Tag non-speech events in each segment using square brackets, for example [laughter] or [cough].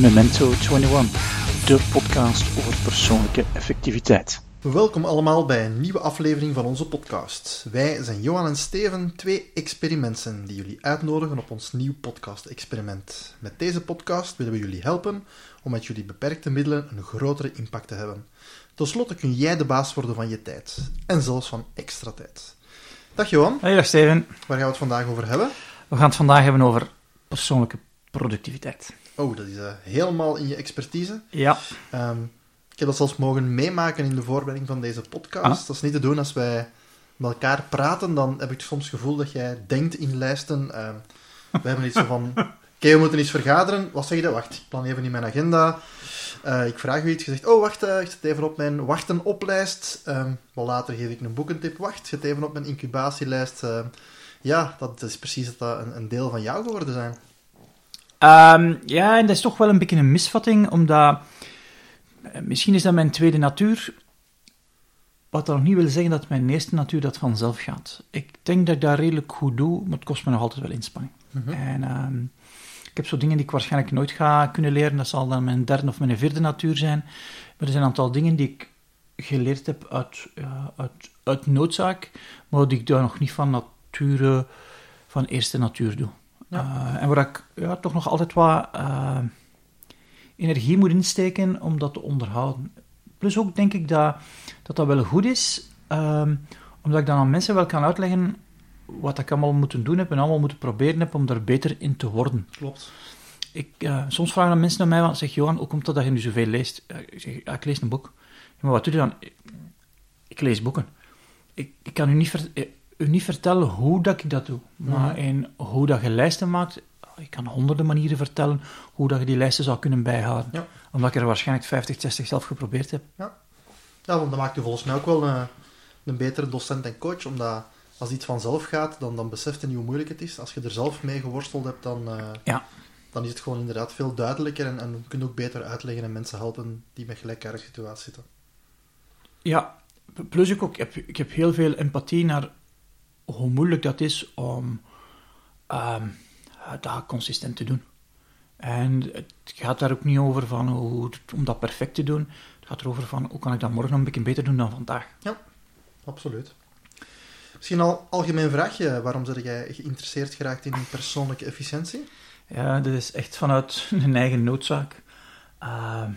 Memento 21, de podcast over persoonlijke effectiviteit. Welkom allemaal bij een nieuwe aflevering van onze podcast. Wij zijn Johan en Steven, twee experimenten die jullie uitnodigen op ons nieuw podcast-experiment. Met deze podcast willen we jullie helpen om met jullie beperkte middelen een grotere impact te hebben. Ten slotte kun jij de baas worden van je tijd. En zelfs van extra tijd. Dag Johan. Hey, dag Steven. Waar gaan we het vandaag over hebben? We gaan het vandaag hebben over persoonlijke productiviteit. Oh, dat is uh, helemaal in je expertise. Ja. Um, ik heb dat zelfs mogen meemaken in de voorbereiding van deze podcast. Ah. Dat is niet te doen als wij met elkaar praten, dan heb ik soms het gevoel dat jij denkt in lijsten. Uh, we hebben iets van, [laughs] oké, okay, we moeten iets vergaderen. Wat zeg je dat? Wacht, ik plan even in mijn agenda. Uh, ik vraag u iets, je zegt, oh wacht, uh, ik zet even op mijn wachten oplijst. Um, wel later geef ik een boekentip. Wacht, zet even op mijn incubatielijst. Ja, dat is precies dat dat een, een deel van jou geworden zijn. Um, ja, en dat is toch wel een beetje een misvatting, omdat misschien is dat mijn tweede natuur. Wat dat nog niet wil zeggen dat mijn eerste natuur dat vanzelf gaat. Ik denk dat ik dat redelijk goed doe, maar het kost me nog altijd wel inspanning. Mm -hmm. En um, ik heb zo dingen die ik waarschijnlijk nooit ga kunnen leren. Dat zal dan mijn derde of mijn vierde natuur zijn. Maar er zijn een aantal dingen die ik geleerd heb uit, uh, uit, uit noodzaak, maar die ik daar nog niet van nature, van eerste natuur doe. Ja. Uh, en waar ik ja, toch nog altijd wat uh, energie moet insteken om dat te onderhouden. Plus ook denk ik dat dat, dat wel goed is, um, omdat ik dan aan mensen wel kan uitleggen wat ik allemaal moet doen heb en allemaal moet proberen heb om daar beter in te worden. Klopt. Ik, uh, soms vragen dan mensen naar mij, zeg Johan, hoe komt het dat je nu zoveel leest? ik zeg, ja, ik lees een boek. Maar wat doe je dan? Ik, ik lees boeken. Ik, ik kan u niet, ver, u niet vertellen hoe dat ik dat doe, maar mm. in hoe dat je lijsten maakt, ik kan honderden manieren vertellen hoe dat je die lijsten zou kunnen bijhouden. Ja. Omdat ik er waarschijnlijk 50, 60 zelf geprobeerd heb. Ja, ja want dat maakt u volgens mij ook wel een, een betere docent en coach, omdat als iets vanzelf gaat, dan, dan beseft je niet hoe moeilijk het is. Als je er zelf mee geworsteld hebt, dan, uh, ja. dan is het gewoon inderdaad veel duidelijker en, en kun je ook beter uitleggen en mensen helpen die met gelijkaardige situaties zitten. Ja, plus ik, ook, ik, heb, ik heb heel veel empathie naar hoe moeilijk dat is om um, dat consistent te doen. En het gaat daar ook niet over van hoe, om dat perfect te doen. Het gaat erover van hoe kan ik dat morgen nog een beetje beter doen dan vandaag. Ja, absoluut. Misschien al algemeen vraagje, waarom ben jij geïnteresseerd geraakt in persoonlijke efficiëntie? Ja, dat is echt vanuit [laughs] een eigen noodzaak. Uh,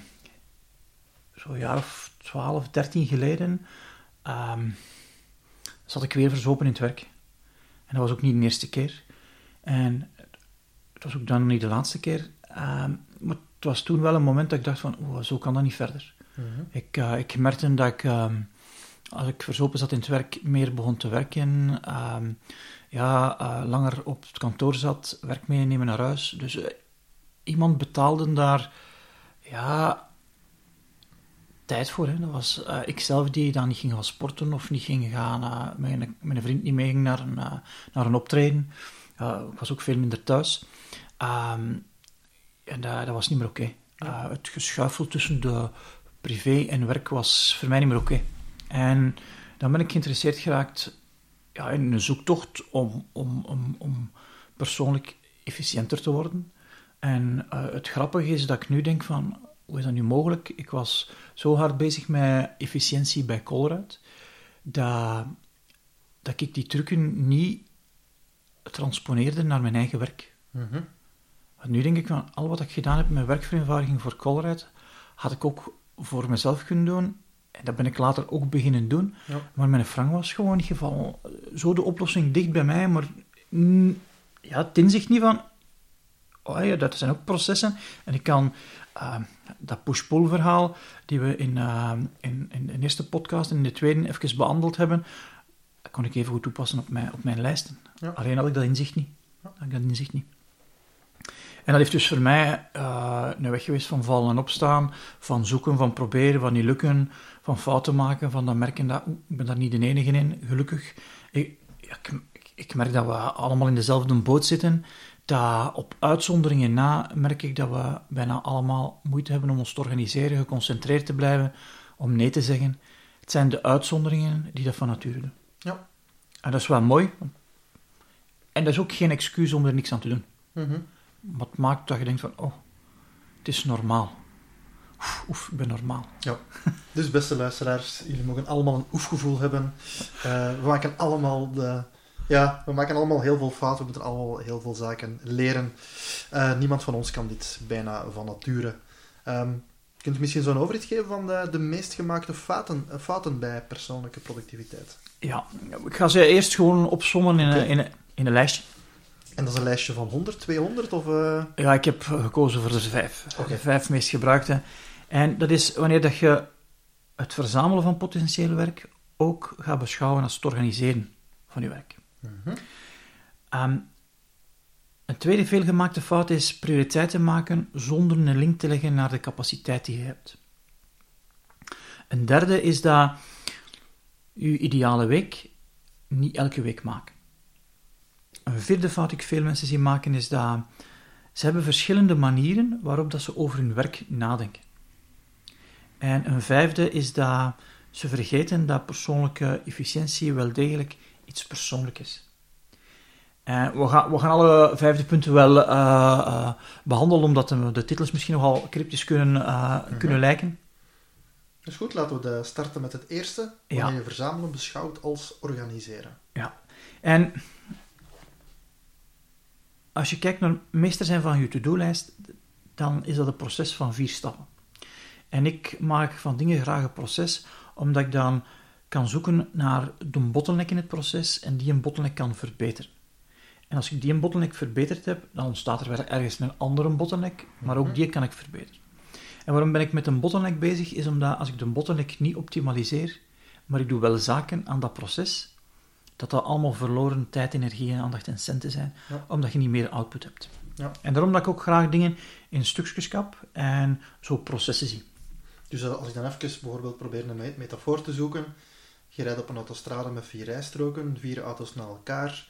Zo'n jaar of 12, 13 geleden um, zat ik weer verzopen in het werk. En dat was ook niet de eerste keer. En het was ook dan niet de laatste keer. Um, maar het was toen wel een moment dat ik dacht van, oh, zo kan dat niet verder. Mm -hmm. ik, uh, ik merkte dat ik, um, als ik verzopen zat in het werk, meer begon te werken. Um, ja, uh, langer op het kantoor zat, werk meenemen naar huis. Dus uh, iemand betaalde daar, ja, tijd voor. Hè. Dat was uh, ik zelf die dan niet ging gaan sporten of niet ging gaan, uh, mijn, mijn vriend niet mee ging naar een, uh, naar een optreden. ik was ook veel minder thuis. Um, en dat, dat was niet meer oké. Okay. Ja. het geschuifel tussen de privé en werk was voor mij niet meer oké. Okay. En dan ben ik geïnteresseerd geraakt ja, in een zoektocht om, om, om, om persoonlijk efficiënter te worden. En het grappige is dat ik nu denk van hoe is dat nu mogelijk? Ik was zo hard bezig met efficiëntie bij Colruyt, dat, dat ik die trucken niet transponeerde naar mijn eigen werk. Mm -hmm. Nu denk ik van, al wat ik gedaan heb met werkvereenvoudiging voor Colruyt, had ik ook voor mezelf kunnen doen. En dat ben ik later ook beginnen doen. Ja. Maar mijn frank was gewoon niet geval. Zo de oplossing dicht bij mij, maar ja, het inzicht niet van, oh ja, dat zijn ook processen. En ik kan uh, dat push-pull verhaal, die we in, uh, in, in de eerste podcast en in de tweede even behandeld hebben, dat kon ik even goed toepassen op mijn, op mijn lijsten. Ja. Alleen had ik dat inzicht niet. Had ik dat inzicht niet. En dat heeft dus voor mij uh, een weg geweest van vallen en opstaan, van zoeken, van proberen, van niet lukken, van fouten maken, van dan merken dat ik ben daar niet de enige in, gelukkig. Ik, ik, ik merk dat we allemaal in dezelfde boot zitten dat op uitzonderingen na merk ik dat we bijna allemaal moeite hebben om ons te organiseren, geconcentreerd te blijven, om nee te zeggen. Het zijn de uitzonderingen die dat van nature doen. Ja. En dat is wel mooi. En dat is ook geen excuus om er niks aan te doen. Mm -hmm. Wat maakt dat je denkt van, oh, Het is normaal. Oef, oef, ik ben normaal. Ja. Dus beste luisteraars, jullie mogen allemaal een oefgevoel hebben. Uh, we maken allemaal de... Ja, we maken allemaal heel veel fouten. We moeten allemaal heel veel zaken leren. Uh, niemand van ons kan dit bijna van nature. Um, kunt u misschien zo'n overzicht geven van de, de meest gemaakte fouten, fouten bij persoonlijke productiviteit? Ja, ik ga ze eerst gewoon opsommen in, okay. in, in, in een lijstje. En dat is een lijstje van 100, 200? Of, uh... Ja, ik heb gekozen voor de vijf. Okay. De vijf meest gebruikte. En dat is wanneer dat je het verzamelen van potentieel werk ook gaat beschouwen als het organiseren van je werk. -hmm. um, een tweede veelgemaakte fout is prioriteiten maken zonder een link te leggen naar de capaciteit die je hebt. Een derde is dat je ideale week niet elke week maken. Een vierde fout die ik veel mensen zie maken is dat ze hebben verschillende manieren waarop dat ze over hun werk nadenken. En een vijfde is dat ze vergeten dat persoonlijke efficiëntie wel degelijk iets persoonlijks is. En we, gaan, we gaan alle vijfde punten wel uh, uh, behandelen, omdat de, de, titels misschien nogal cryptisch kunnen, uh, mm -hmm. kunnen lijken. Dus goed, laten we starten met het eerste, wanneer ja. je verzamelen beschouwt als organiseren. Ja, en als je kijkt naar meester zijn van je to-do-lijst, dan is dat een proces van vier stappen. En ik maak van dingen graag een proces, omdat ik dan kan zoeken naar de bottleneck in het proces en die een bottleneck kan verbeteren. En als ik die een bottleneck verbeterd heb, dan ontstaat er weer ergens een andere bottleneck, maar ook die kan ik verbeteren. En waarom ben ik met een bottleneck bezig? Is omdat als ik de bottleneck niet optimaliseer, maar ik doe wel zaken aan dat proces, dat dat allemaal verloren tijd, energie, en aandacht en centen zijn, ja. omdat je niet meer output hebt. Ja. En daarom dat ik ook graag dingen in stukjes kap en zo processen zie. Dus als ik dan even bijvoorbeeld probeer een metafoor te zoeken, je rijdt op een autostrade met vier rijstroken, vier auto's naar elkaar,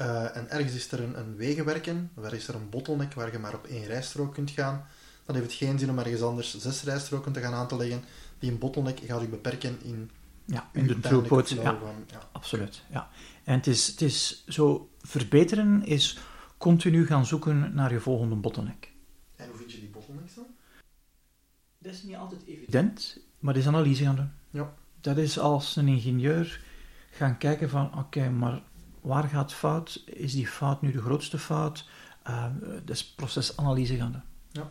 uh, en ergens is er een, een wegenwerken, waar is er een bottleneck waar je maar op één rijstrook kunt gaan, dan heeft het geen zin om ergens anders zes rijstroken te gaan aan te leggen. Die een bottleneck gaat je beperken in, ja, in de throughput. Ja, van, ja, absoluut. Ja. En het is, het is zo, verbeteren is continu gaan zoeken naar je volgende bottleneck. En hoe vind je die bottlenecks dan? Dat is niet altijd evident, maar dat is analyse gaan doen. Ja. Dat is als een ingenieur gaan kijken van, oké, maar waar gaat fout? Is die fout nu de grootste fout? Uh, dat is procesanalyse gaan doen. Ja.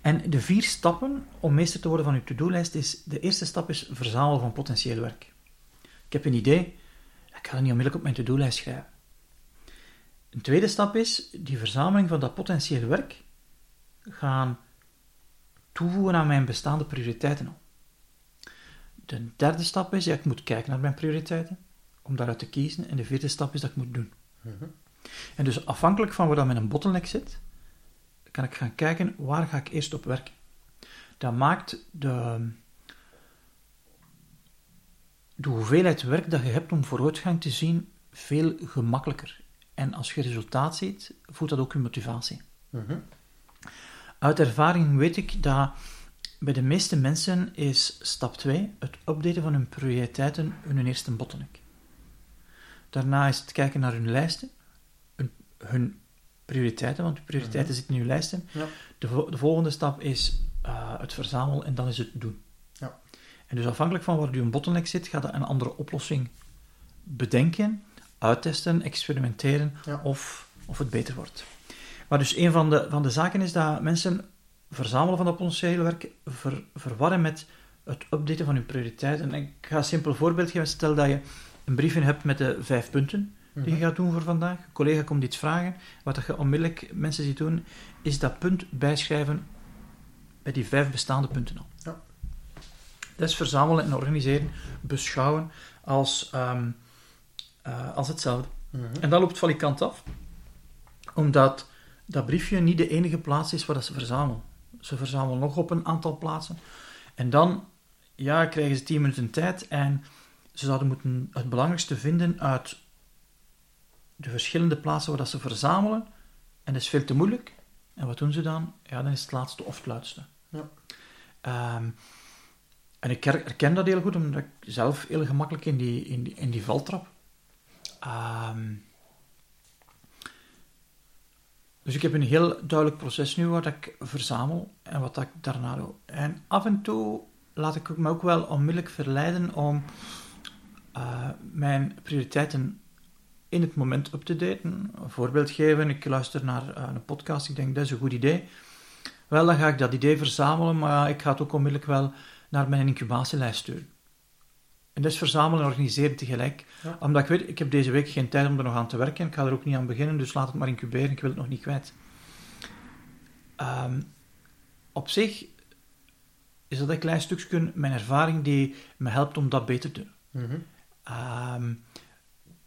En de vier stappen om meester te worden van je to-do-lijst is... De eerste stap is verzamelen van potentieel werk. Ik heb een idee, ik ga het niet onmiddellijk op mijn to-do-lijst schrijven. Een tweede stap is die verzameling van dat potentieel werk gaan toevoegen aan mijn bestaande prioriteiten. De derde stap is, ja, ik moet kijken naar mijn prioriteiten om daaruit te kiezen. En de vierde stap is dat ik moet doen. Mhm. En dus afhankelijk van waar dat mijn bottleneck zit, kan ik gaan kijken waar ga ik eerst op werken. Dat maakt de, de hoeveelheid werk dat je hebt om vooruitgang te zien veel gemakkelijker. En als je resultaat ziet, voelt dat ook je motivatie. Mhm. Uit ervaring weet ik dat bij de meeste mensen is stap 2 het updaten van hun prioriteiten hun eerste bottleneck. Daarna is het kijken naar hun lijsten, hun, hun prioriteiten, want de prioriteiten mhm. zitten in je lijsten. Ja. De, de, volgende stap is uh, het verzamelen en dan is het doen. Ja. En dus afhankelijk van waar een bottleneck zit, ga je een andere oplossing bedenken, uittesten, experimenteren of, of het beter wordt. Maar dus een van de, van de zaken is dat mensen verzamelen van dat potentiële werk ver, verwarren met het updaten van hun prioriteiten. En ik ga een simpel voorbeeld geven. Stel dat je een briefje hebt met de vijf punten die je mhm. gaat doen voor vandaag. Een collega komt iets vragen. Wat je onmiddellijk mensen ziet doen, is dat punt bijschrijven bij die vijf bestaande punten al. Ja. Dat is verzamelen en organiseren, beschouwen als, um, uh, als hetzelfde. Mhm. En dat loopt van die kant af, omdat dat briefje niet de enige plaats is waar dat ze verzamelen. Ze verzamelen nog op een aantal plaatsen. En dan ja, krijgen ze 10 minuten tijd en ze zouden moeten het belangrijkste vinden uit de verschillende plaatsen waar dat ze verzamelen. En dat is veel te moeilijk. En wat doen ze dan? Ja, dan is het laatste of het luidste. Ja. Um, en ik herken dat heel goed, omdat ik zelf heel gemakkelijk in die, in die, in die val trap. Um, dus ik heb een heel duidelijk proces nu wat ik verzamel en wat ik daarna doe. En af en toe laat ik me ook wel onmiddellijk verleiden om uh, mijn prioriteiten in het moment up te daten. Een voorbeeld geven, ik luister naar uh, een podcast, ik denk dat is een goed idee. Wel, dan ga ik dat idee verzamelen, maar ik ga het ook onmiddellijk wel naar mijn incubatielijst sturen. En dat is verzamelen en organiseren tegelijk. Omdat ik weet, ik heb deze week geen tijd om er nog aan te werken. Ik ga er ook niet aan beginnen, dus laat het maar incuberen. Ik wil het nog niet kwijt. Um, op zich is dat een klein stukje mijn ervaring die me helpt om dat beter te doen. Mm um,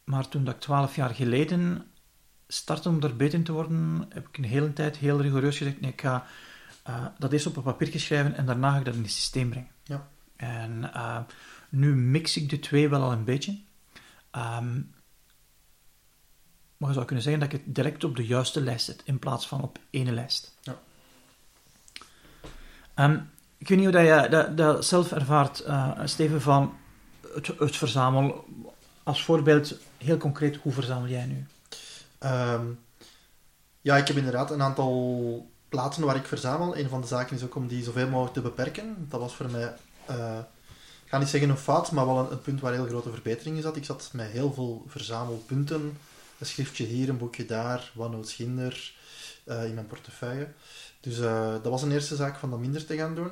maar toen dat ik twaalf jaar geleden startte om er beter in te worden, heb ik een hele tijd heel rigoureus gezegd, nee, ik ga uh, dat eerst op een papier geschreven en daarna ga ik dat in het systeem brengen. Ja. En uh, nu mix ik de twee wel al een beetje. Um, maar je zou kunnen zeggen dat ik het direct op de juiste lijst zet, in plaats van op ene lijst. Ja. Um, ik weet niet hoe dat je dat, dat zelf ervaart, uh, Steven, van het, het verzamelen. Als voorbeeld, heel concreet, hoe verzamel jij nu? Um, ja, ik heb inderdaad een aantal plaatsen waar ik verzamel. Een van de zaken is ook om die zoveel mogelijk te beperken. Dat was voor mij, uh, ik ga niet zeggen een fout, maar wel een, een, punt waar heel grote verbetering in zat. Ik zat met heel veel verzamelpunten. Een schriftje hier, een boekje daar, OneNote Schinder uh, in mijn portefeuille. Dus uh, dat was een eerste zaak van dat minder te gaan doen.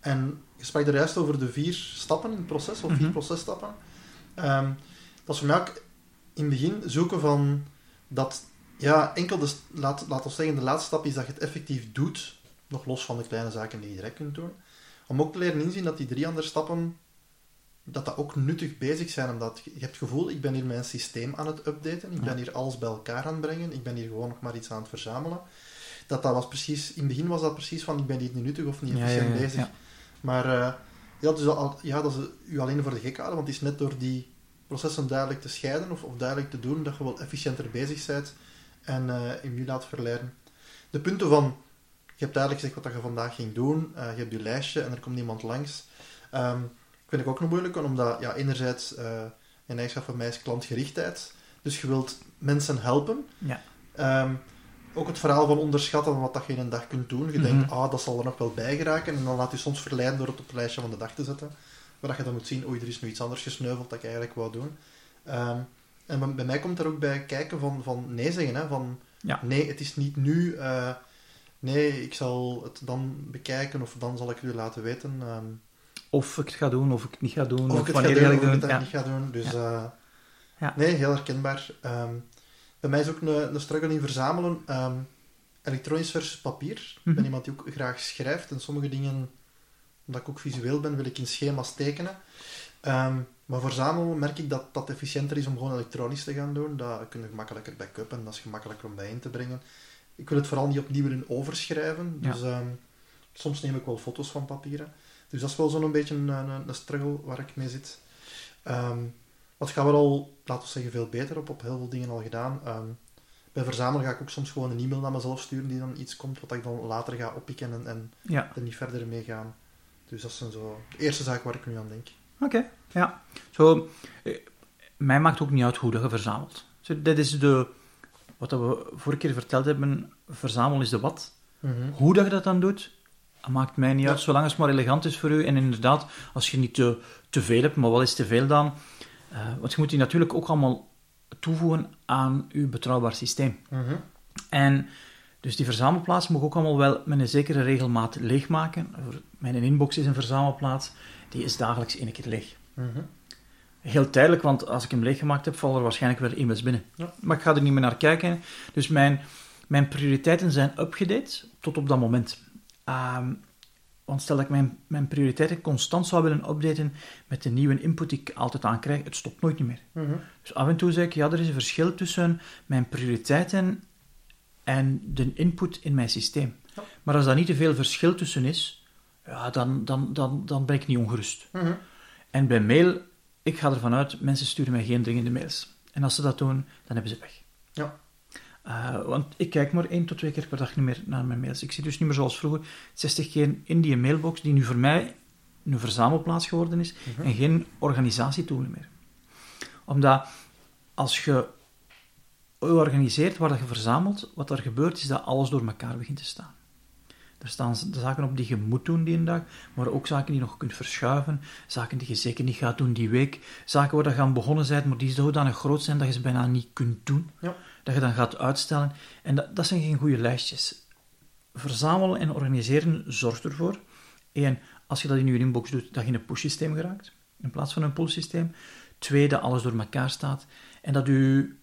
En je sprak er juist over de vier stappen in het proces, of vier mm -hmm. processtappen. Um, dat is voor mij ook in het begin zoeken van dat, ja, enkel de, laat, laat ons zeggen, de laatste stap is dat je het effectief doet, nog los van de kleine zaken die je direct kunt doen. Om ook te leren inzien dat die drie andere stappen, dat dat ook nuttig bezig zijn, omdat je, je hebt het gevoel, ik ben hier mijn systeem aan het updaten, ik ben hier alles bij elkaar aan het brengen, ik ben hier gewoon nog maar iets aan het verzamelen. Dat dat was precies, in het begin was dat precies van, ik ben hier niet nuttig of niet efficiënt ja, ja, bezig. Maar uh, ja, dus al, ja, dat is u alleen voor de gek houden, want het is net door die processen duidelijk te scheiden of, of duidelijk te doen dat je wel efficiënter bezig bent en uh, je nu laat verleiden. De punten van, je hebt duidelijk gezegd wat je vandaag ging doen, uh, je hebt je lijstje en er komt iemand langs. Um, vind ik ook nog moeilijk, omdat ja, enerzijds een eigenschap van mij is klantgerichtheid, dus je wilt mensen helpen. Ja. Um, ook het verhaal van onderschatten van wat dat je in een dag kunt doen. Je mm -hmm. denkt, ah, dat zal er nog wel bij geraken. En dan laat je soms verleiden door het op het lijstje van de dag te zetten. Waar je dan moet zien, oei, er is nu iets anders gesneuveld dat ik eigenlijk wou doen. Um, en bij mij komt er ook bij kijken van, van nee zeggen. Hè, van, ja. nee, het is niet nu. Uh, nee, ik zal het dan bekijken of dan zal ik u laten weten. Um, of ik het ga doen, of ik het niet ga doen. Of, of ik het wanneer ga doen, ik of ik doen. het Ja. niet ga doen. Dus uh, Ja. nee, heel herkenbaar. Um, bij mij is ook een, een struggle in verzamelen. Um, elektronisch versus papier. Ik ben Mhm. iemand die ook graag schrijft en sommige dingen, omdat ik ook visueel ben, wil ik in schema's tekenen. Ehm, maar voor verzamelen merk ik dat dat efficiënter is om gewoon elektronisch te gaan doen. Dat kun je gemakkelijker backup en dat is gemakkelijker om bijeen te brengen. Ik wil het vooral niet opnieuw in overschrijven. Ja. Dus ehm, soms neem ik wel foto's van papieren. Dus dat is wel zo'n beetje een, een, een struggle waar ik mee zit. Ehm maar het gaat wel al, laten we zeggen, veel beter op. Op heel veel dingen al gedaan. Ehm, bij verzamelen ga ik ook soms gewoon een e-mail naar mezelf sturen die dan iets komt wat ik dan later ga oppikken en, en Ja, er niet verder mee gaan. Dus dat zijn zo de eerste zaken waar ik nu aan denk. oké. Ja. Zo, eh, mij maakt ook niet uit hoe dat je verzamelt. Zo, dit is de, wat we vorige keer verteld hebben, verzamelen is de wat. Hoe dat je dat dan doet, dat maakt mij niet Ja. uit, zolang het maar elegant is voor u. En inderdaad, als je niet te, te veel hebt, maar wel eens te veel dan. eh, want je moet die natuurlijk ook allemaal toevoegen aan uw betrouwbaar systeem. Mhm. En dus die verzamelplaats moet ik ook allemaal wel met een zekere regelmaat leegmaken. Mijn inbox is een verzamelplaats, die is dagelijks één keer leeg. Mhm. Heel tijdelijk, want als ik hem leeggemaakt heb, vallen er waarschijnlijk weer e-mails binnen. Ja. Maar ik ga er niet meer naar kijken. Dus mijn, mijn prioriteiten zijn upgedate tot op dat moment. Ehm, want stel dat ik mijn, mijn prioriteiten constant zou willen updaten met de nieuwe input die ik altijd aankrijg, het stopt nooit niet meer. Mhm. Dus af en toe zeg ik, ja, er is een verschil tussen mijn prioriteiten en de input in mijn systeem. Ja. Maar als daar niet te veel verschil tussen is, ja, dan, dan, dan, dan ben ik niet ongerust. Mhm. En bij mail, ik ga ervan uit, mensen sturen mij geen dringende mails. En als ze dat doen, dan hebben ze weg. Ja. Eh, want ik kijk maar één tot twee keer per dag niet meer naar mijn mails. Ik zie dus niet meer zoals vroeger 60 keer in die mailbox, die nu voor mij een verzamelplaats geworden is Mhm. en geen organisatietool meer. Omdat als je organiseert, waar dat je verzamelt, wat er gebeurt, is dat alles door elkaar begint te staan. Er staan de zaken op die je moet doen die dag, maar ook zaken die je nog kunt verschuiven, zaken die je zeker niet gaat doen die week, zaken waar je aan begonnen bent, maar die zodanig groot zijn dat je ze bijna niet kunt doen, Ja. Dat je dan gaat uitstellen. En dat, dat zijn geen goede lijstjes. Verzamelen en organiseren zorgt ervoor, één, als je dat in je inbox doet, dat je in een push-systeem geraakt, in plaats van een pull-systeem. Twee, dat alles door elkaar staat en dat je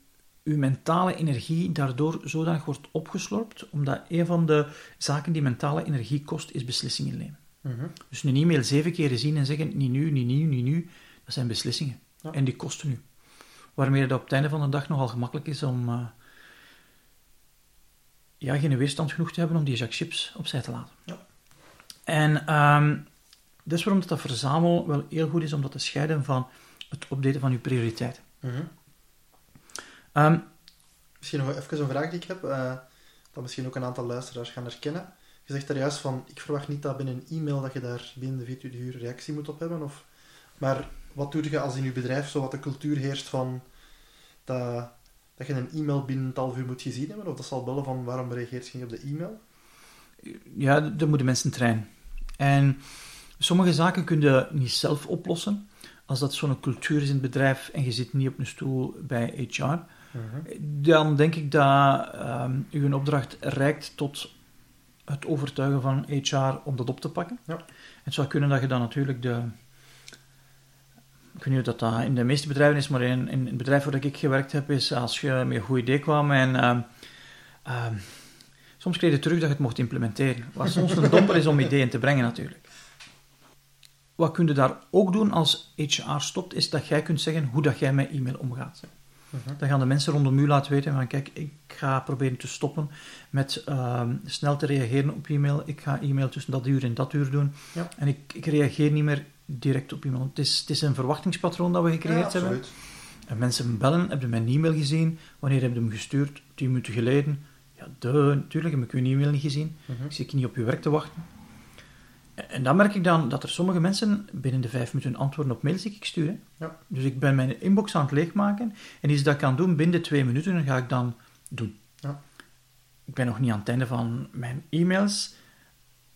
uw mentale energie daardoor zodanig wordt opgeslorpt, omdat een van de zaken die mentale energie kost, is beslissingen nemen. Mhm. Dus een e-mail zeven keer zien en zeggen, niet nu, niet nu, niet nu, dat zijn beslissingen. Ja. En die kosten u. Waarmee het op het einde van de dag nogal gemakkelijk is om eh, ja, geen weerstand genoeg te hebben om die zak chips opzij te laten. Ja. En ehm, dat is waarom dat, dat verzamel wel heel goed is om dat te scheiden van het updaten van uw prioriteiten. Mhm. Ehm, Misschien nog even een vraag die ik heb, eh, dat misschien ook een aantal luisteraars gaan herkennen. Je zegt daar juist van, ik verwacht niet dat binnen een e-mail dat je daar binnen de 24 uur reactie moet op hebben. Of... Maar wat doe je als in je bedrijf zo wat de cultuur heerst van dat, dat je een e-mail binnen een half uur moet gezien hebben? Of dat zal bellen van, waarom reageert je niet op de e-mail? ja, dat moeten mensen trainen. En sommige zaken kun je niet zelf oplossen. Als dat zo'n cultuur is in het bedrijf en je zit niet op een stoel bij HR, dan denk ik dat ehm uw opdracht reikt tot het overtuigen van HR om dat op te pakken. Ja. Het zou kunnen dat je dan natuurlijk de... Ik weet niet of dat, dat in de meeste bedrijven is, maar in, in het bedrijf waar ik gewerkt heb, is als je met een goed idee kwam en... ehm, ehm, soms kreeg je terug dat je het mocht implementeren. Wat soms een domper is om ideeën te brengen, natuurlijk. Wat kun je daar ook doen als HR stopt, is dat jij kunt zeggen hoe dat jij met e-mail omgaat. Mhm. Dan gaan de mensen rondom u laten weten van kijk, ik ga proberen te stoppen met ehm, snel te reageren op e-mail. Ik ga e-mail tussen dat uur en dat uur doen. Ja. En ik, ik reageer niet meer direct op e-mail. Het is, het is een verwachtingspatroon dat we gecreëerd Ja, hebben. En mensen bellen, heb je mijn e-mail gezien? Wanneer heb je hem gestuurd? Tien minuten geleden. Ja, de, natuurlijk heb ik uw e-mail niet gezien. Mhm. Ik zit niet op uw werk te wachten. En- dan merk ik dan dat er sommige mensen binnen de vijf minuten antwoorden op mails die ik stuur. hè. Ja. Dus ik ben mijn inbox aan het leegmaken en iets dat ik kan doen binnen de twee minuten, dan ga ik dan doen. Ja. Ik ben nog niet aan het einde van mijn e-mails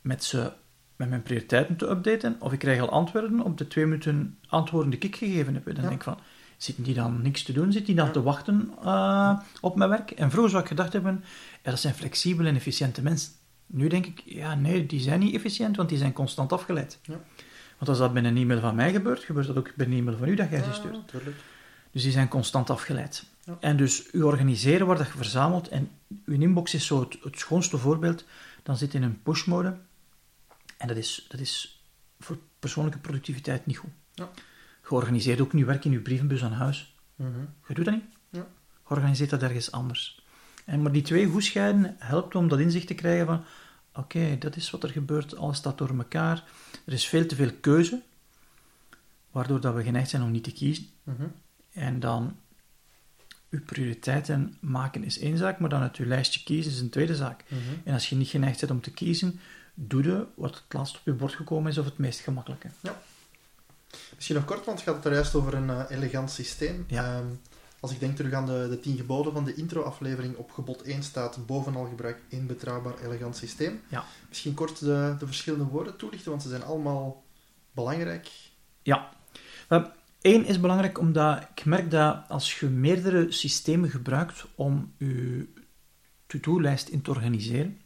met, ze, met mijn prioriteiten te updaten, of ik krijg al antwoorden op de twee minuten antwoorden die ik gegeven heb. En dan Ja. denk ik van, zitten die dan niks te doen? Zitten die dan Ja. te wachten eh, op mijn werk? En vroeger zou ik gedacht hebben, ja, dat zijn flexibele en efficiënte mensen. Nu denk ik, ja, nee, die zijn niet efficiënt, want die zijn constant afgeleid. Ja. Want als dat bij een e-mail van mij gebeurt, gebeurt dat ook bij een e-mail van u dat jij ze stuurt. Dus die zijn constant afgeleid. En dus u organiseren waar dat je verzamelt, en uw inbox is zo het, het schoonste voorbeeld, dan zit in een push-mode. En dat is, dat is voor persoonlijke productiviteit niet goed. Ja. Je organiseert ook niet werk in uw brievenbus aan huis. Mhm. Je doet dat niet. Ja. Organiseert dat ergens anders. En maar die twee goed scheiden helpt om dat inzicht te krijgen van oké, dat is wat er gebeurt, alles staat door elkaar. Er is veel te veel keuze, waardoor dat we geneigd zijn om niet te kiezen. Mhm. En dan uw prioriteiten maken is één zaak, maar dan uit uw lijstje kiezen is een tweede zaak. Mhm. En als je niet geneigd bent om te kiezen, doe je wat het laatst op je bord gekomen is of het meest gemakkelijke. Misschien nog kort, want het gaat er juist over een eh, elegant systeem. Ja. Ehm, als ik denk terug aan de, de tien geboden van de intro-aflevering, op gebod 1 staat bovenal gebruik één betrouwbaar elegant systeem. Ja. Misschien kort de, de verschillende woorden toelichten, want ze zijn allemaal belangrijk. Ja. Eén is belangrijk omdat ik merk dat als je meerdere systemen gebruikt om je to-do-lijst in te organiseren,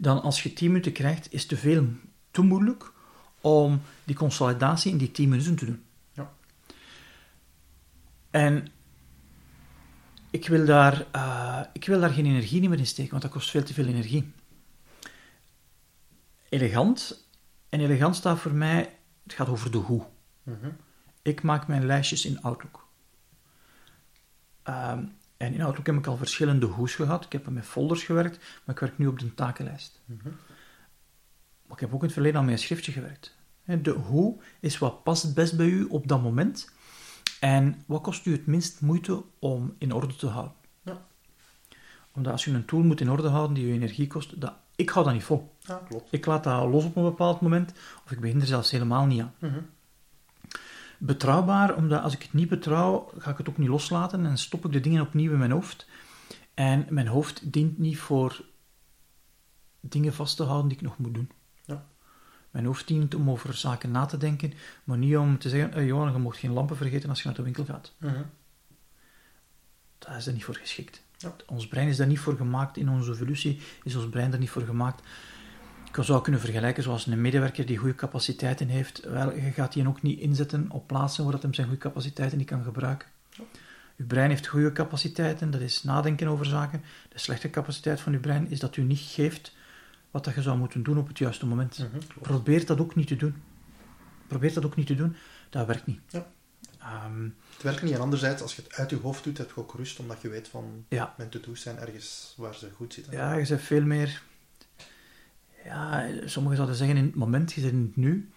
dan als je 10 minuten krijgt, is te veel te moeilijk om die consolidatie in die 10 minuten te doen. Ja. En ik wil, daar, eh, ik wil daar geen energie meer in steken, want dat kost veel te veel energie. Elegant. En elegant staat voor mij, het gaat over de hoe. Mhm. Ik maak mijn lijstjes in Outlook. Ehm, en in Outlook heb ik al verschillende hoes gehad. Ik heb met folders gewerkt, maar ik werk nu op de takenlijst. Mhm. Maar ik heb ook in het verleden al met een schriftje gewerkt. De hoe is wat past het best bij u op dat moment. En wat kost u het minst moeite om in orde te houden. Ja. Omdat als je een tool moet in orde houden die je energie kost, dat, ik hou dat niet vol. Ja, klopt. Ik laat dat los op een bepaald moment, of ik begin er zelfs helemaal niet aan. Mhm. Betrouwbaar, omdat als ik het niet betrouw, ga ik het ook niet loslaten en stop ik de dingen opnieuw in mijn hoofd. En mijn hoofd dient niet voor dingen vast te houden die ik nog moet doen. Ja. Mijn hoofd dient om over zaken na te denken, maar niet om te zeggen, hey, Johan, je mag geen lampen vergeten als je naar de winkel gaat. Mhm. Daar is er niet voor geschikt. Ja. Ons brein is daar niet voor gemaakt. In onze evolutie is ons brein daar niet voor gemaakt. Ik zou kunnen vergelijken zoals een medewerker die goede capaciteiten heeft. Wel, je gaat die ook niet inzetten op plaatsen waar dat hem zijn goede capaciteiten niet kan gebruiken. Ja. Uw brein heeft goede capaciteiten, dat is nadenken over zaken. De slechte capaciteit van uw brein is dat u niet geeft wat dat je zou moeten doen op het juiste moment. Mhm. Probeer dat ook niet te doen. Probeer dat ook niet te doen. Dat werkt niet. Ja. Ehm, Het werkt niet. En anderzijds, als je het uit je hoofd doet, heb je ook rust, omdat je weet van ja. mijn to-do's zijn ergens waar ze goed zitten. Ja, je bent veel meer... Ja, sommigen zouden zeggen in het moment, je zit in het nu.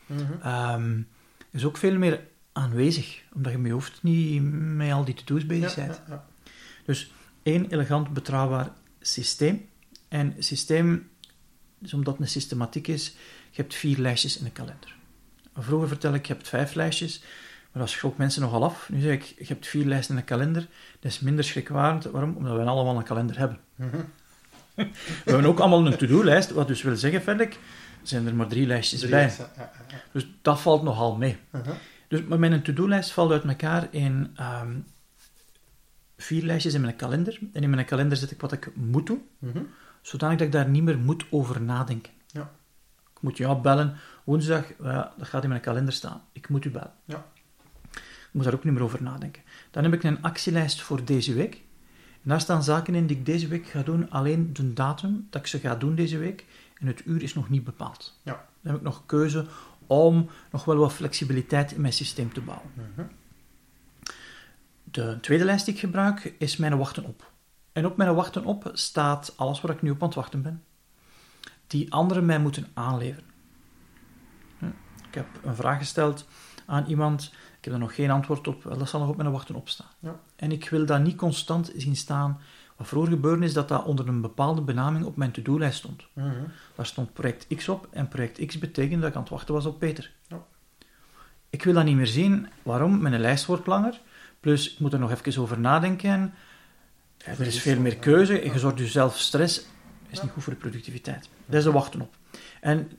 Je is ook veel meer aanwezig, omdat je met je hoofd niet met al die to-do's bezig bent. ja, ja. Dus één elegant, betrouwbaar systeem. En systeem, dus omdat het een systematiek is, je hebt vier lijstjes in een kalender. Vroeger vertel ik, je hebt vijf lijstjes, maar dat schrok mensen nogal af. Nu zeg ik, je hebt vier lijsten in een kalender. Dat is minder schrikbarend. Waarom? Omdat we allemaal een kalender hebben. Mhm. We hebben ook allemaal een to-do-lijst, wat dus wil zeggen, verder, zijn er maar drie lijstjes Drie bij. lijsten, ja, ja, ja. Dus dat valt nogal mee. Mhm. Dus, maar mijn to-do-lijst valt uit elkaar in ehm, vier lijstjes in mijn kalender. En in mijn kalender zet ik wat ik moet doen, Mhm. zodanig dat ik daar niet meer moet over nadenken. Ja. Ik moet jou bellen, woensdag, ja, dat gaat in mijn kalender staan. Ik moet u bellen. Ja. Ik moet daar ook niet meer over nadenken. Dan heb ik een actielijst voor deze week. Daar staan zaken in die ik deze week ga doen, alleen de datum dat ik ze ga doen deze week. En het uur is nog niet bepaald. Ja. Dan heb ik nog keuze om nog wel wat flexibiliteit in mijn systeem te bouwen. Mhm. De tweede lijst die ik gebruik is mijn wachten op. En op mijn wachten op staat alles waar ik nu op aan het wachten ben. Die anderen mij moeten aanleveren. Hm. Ik heb een vraag gesteld aan iemand. Ik heb er nog geen antwoord op. Dat zal nog op mijn wachten op staan. Ja. En ik wil dat niet constant zien staan. Wat vroeger gebeurde is dat dat onder een bepaalde benaming op mijn to-do-lijst stond. Mhm. Daar stond project X op en project X betekende dat ik aan het wachten was op Peter. Ja. Ik wil dat niet meer zien. Waarom? Mijn lijst wordt langer. Plus, ik moet er nog even over nadenken. Ja, er is veel meer keuze. Je zorgt jezelf stress. is niet goed voor de productiviteit. Dat is de wachten op. En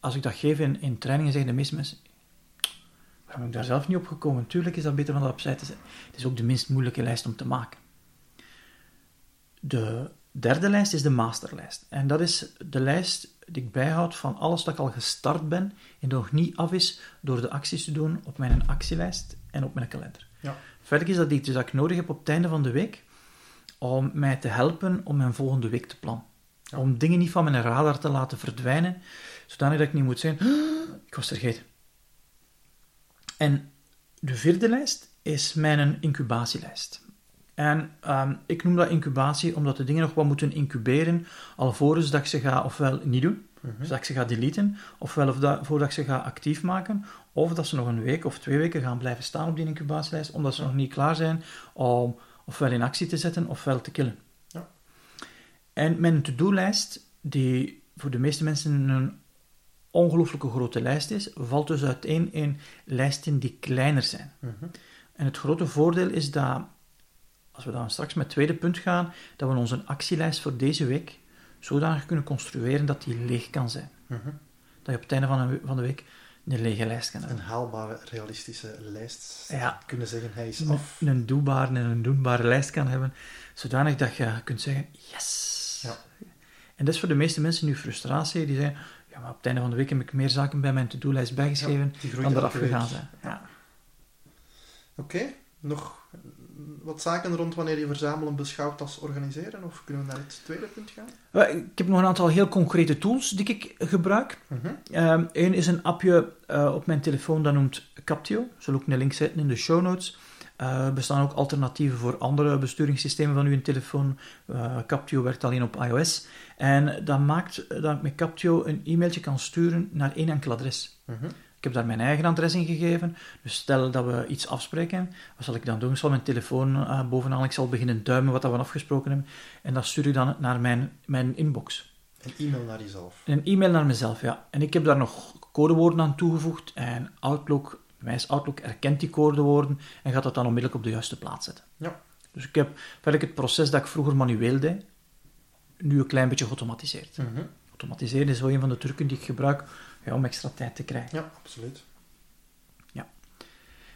als ik dat geef in, in trainingen, zeggen de meeste mensen... Waarom ben ik daar zelf niet op gekomen? Tuurlijk is dat beter van dat opzij te zetten. Het is ook de minst moeilijke lijst om te maken. De derde lijst is de masterlijst. En dat is de lijst die ik bijhoud van alles dat ik al gestart ben en nog niet af is door de acties te doen op mijn actielijst en op mijn kalender. Ja. Verder is dat iets dat ik nodig heb op het einde van de week om mij te helpen om mijn volgende week te plannen. Ja. Om dingen niet van mijn radar te laten verdwijnen, zodanig dat ik niet moet zijn, "Ah, ik was vergeten. En de vierde lijst is mijn incubatielijst. En ehm, ik noem dat incubatie omdat de dingen nog wat moeten incuberen, alvorens dat ik ze ga ofwel niet doen, Mhm. dus dat ik ze ga deleten, ofwel of dat, voordat ik ze ga actief maken, of dat ze nog een week of twee weken gaan blijven staan op die incubatielijst, omdat ze Ja. nog niet klaar zijn om ofwel in actie te zetten ofwel te killen. Ja. En mijn to-do-lijst, die voor de meeste mensen een ongelooflijke grote lijst is, valt dus uiteen in lijsten die kleiner zijn. Mhm. En het grote voordeel is dat, als we dan straks met het tweede punt gaan, dat we onze actielijst voor deze week zodanig kunnen construeren dat die leeg kan zijn. Mhm. Dat je op het einde van, een, van de week een lege lijst kan hebben. Een haalbare, realistische lijst. Ja. Kunnen zeggen, hij is Een, af. een doelbare en een doenbare lijst kan hebben, zodanig dat je kunt zeggen, yes! Ja. En dat is voor de meeste mensen nu frustratie, die zeggen, ja, maar op het einde van de week heb ik meer zaken bij mijn to-do-lijst bijgeschreven Ja, dan eraf gegaan zijn. Ja. Oké, nog wat zaken rond wanneer je verzamelen beschouwt als organiseren? Of kunnen we naar het tweede punt gaan? Ik heb nog een aantal heel concrete tools die ik gebruik. Mhm. Eén is een appje eh, op mijn telefoon dat noemt Captio. Zal ook een link zetten in de show notes. Eh, bestaan ook alternatieven voor andere besturingssystemen van uw telefoon. Eh, Captio werkt alleen op iOS. En dat maakt dat ik met Captio een e-mailtje kan sturen naar één enkel adres. Mhm. Ik heb daar mijn eigen adres in gegeven. Dus stel dat we iets afspreken, wat zal ik dan doen? Ik zal mijn telefoon eh, bovenaan, ik zal beginnen duimen wat dat we afgesproken hebben. En dat stuur ik dan naar mijn, mijn inbox. Een e-mail naar jezelf. Een e-mail naar mezelf, ja. En ik heb daar nog codewoorden aan toegevoegd. En Outlook Bij mij is Outlook erkent die codewoorden en gaat dat dan onmiddellijk op de juiste plaats zetten. Ja. Dus ik heb eigenlijk het proces dat ik vroeger manueel deed, nu een klein beetje geautomatiseerd. Mhm. Automatiseren is wel een van de trucken die ik gebruik ja, om extra tijd te krijgen. Ja, absoluut.